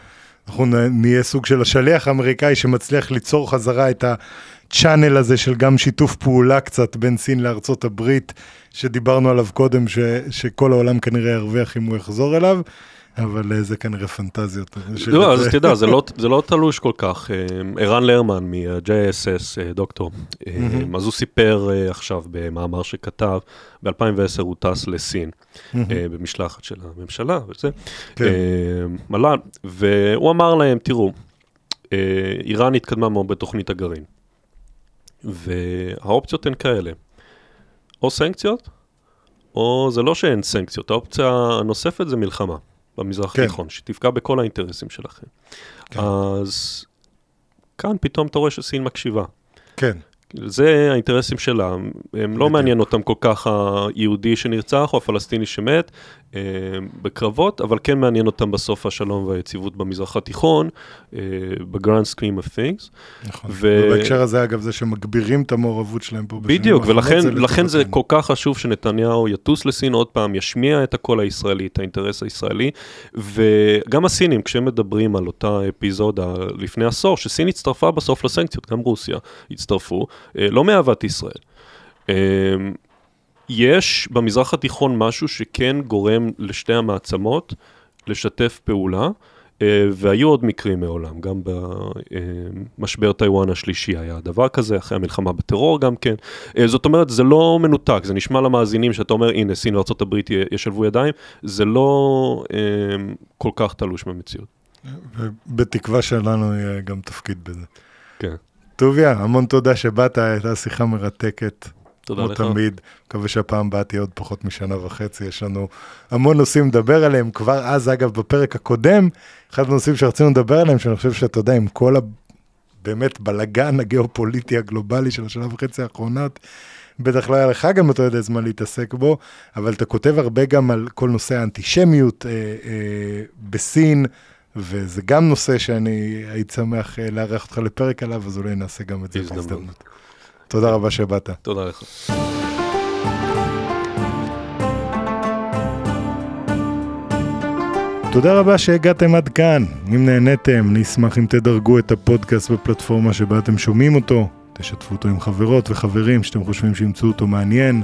אנחנו נהיה סוג של השליח האמריקאי שמצליח ליצור חזרה את הצ'אנל הזה של גם שיתוף פעולה קצת בין סין לארצות הברית, שדיברנו עליו קודם, ש, שכל העולם כנראה ירוויח אם הוא יחזור אליו, אבל אה, זה כנראה פנטזיות. לא, אז תדע, זה לא, זה לא תלוש כל כך. אה, ערן לרמן מה-JSS, אה, דוקטור, אז הוא סיפר עכשיו במאמר שכתב, ב-2010 הוא טס לסין, במשלחת של הממשלה וזה, כן. מל"ל, והוא אמר להם, תראו, איראן התקדמה מאוד בתוכנית הגרעין, והאופציות הן כאלה, או סנקציות, או זה לא שאין סנקציות, האופציה הנוספת זה מלחמה במזרח כן. התיכון, שתפגע בכל האינטרסים שלכם. כן. אז כאן פתאום אתה רואה שסין מקשיבה. כן, זה האינטרסים שלה, הם לא. מעניין אותם כל כך היהודי שנרצח או הפלסטיני שמת בקרבות, אבל כן מעניין אותם בסוף השלום והיציבות במזרח התיכון, אה, ב-grand scheme of things. נכון. ו- ובהקשר הזה, אגב, זה שמגבירים את המעורבות שלהם פה בדיוק, ולכן לכן זה. כל כך חשוב שנתניהו יטוס לסין עוד פעם, ישמיע את הקול הישראלי, את האינטרס הישראלי, וגם הסינים, כשהם מדברים על אותה אפיזודה לפני עשור, שסין הצטרפה בסוף לסנקציות, גם רוסיה הצטרפו, אה, לא מאהבת ישראל. אה, יש במזרח התיכון משהו שכן גורם לשתי המעצמות לשתף פעולה, אה, והיו עוד מקרים מעולם, גם במשבר טיוואן השלישי היה דבר כזה, אחרי המלחמה בטרור גם כן. אה, זאת אומרת, זה לא מנותק, זה נשמע למאזינים שאתה אומר, הנה, סין וארה"ב ישלבו ידיים, זה לא אה, כל כך תלוש מהמציאות. ובתקווה שלנו יהיה גם תפקיד בזה. כן. טוביה, המון תודה שבאת, הייתה שיחה מרתקת. תודה כמו לך. תמיד, מקווה שהפעם הבאה תהיה עוד פחות משנה וחצי, יש לנו המון נושאים לדבר עליהם. כבר אז, אגב, בפרק הקודם, אחד הנושאים שרצינו לדבר עליהם, שאני חושב שאתה יודע, עם כל ה... באמת בלגן הגיאופוליטי הגלובלי של השנה וחצי האחרונות, בטח לא היה לך גם אותו יודע זמן להתעסק בו, אבל אתה כותב הרבה גם על כל נושא האנטישמיות אה, אה, בסין, וזה גם נושא שאני הייתי שמח אה, לארח אותך לפרק עליו, אז אולי נעשה גם את זה בהזדמנות. תודה רבה שבאת. תודה לך. תודה רבה שהגעתם עד כאן. אם נהניתם, נשמח אם תדרגו את הפודקאסט בפלטפורמה שבה אתם שומעים אותו. תשתפו אותו עם חברות וחברים שאתם חושבים שימצאו אותו מעניין.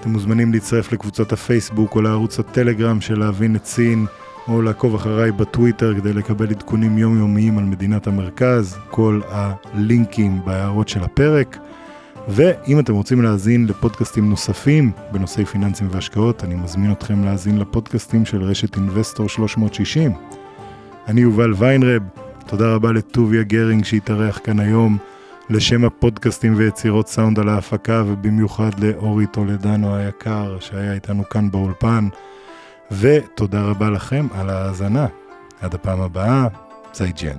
אתם מוזמנים להצטרף לקבוצת הפייסבוק או לערוץ הטלגרם של להבין את סין, או לעקוב אחריי בטוויטר כדי לקבל עדכונים יומיומיים על מדינת המרכז. כל הלינקים בהערות של הפרק. ואם אתם רוצים להאזין לפודקאסטים נוספים בנושאי פיננסים והשקעות, אני מזמין אתכם להאזין לפודקאסטים של רשת Investor 360. אני יובל ויינרב, תודה רבה לטוביה גרינג שהתארח כאן היום, לשם הפודקאסטים ויצירות סאונד על ההפקה, ובמיוחד לאורי טולדנו היקר שהיה איתנו כאן באולפן. ותודה רבה לכם על ההאזנה. עד הפעם הבאה, 再见.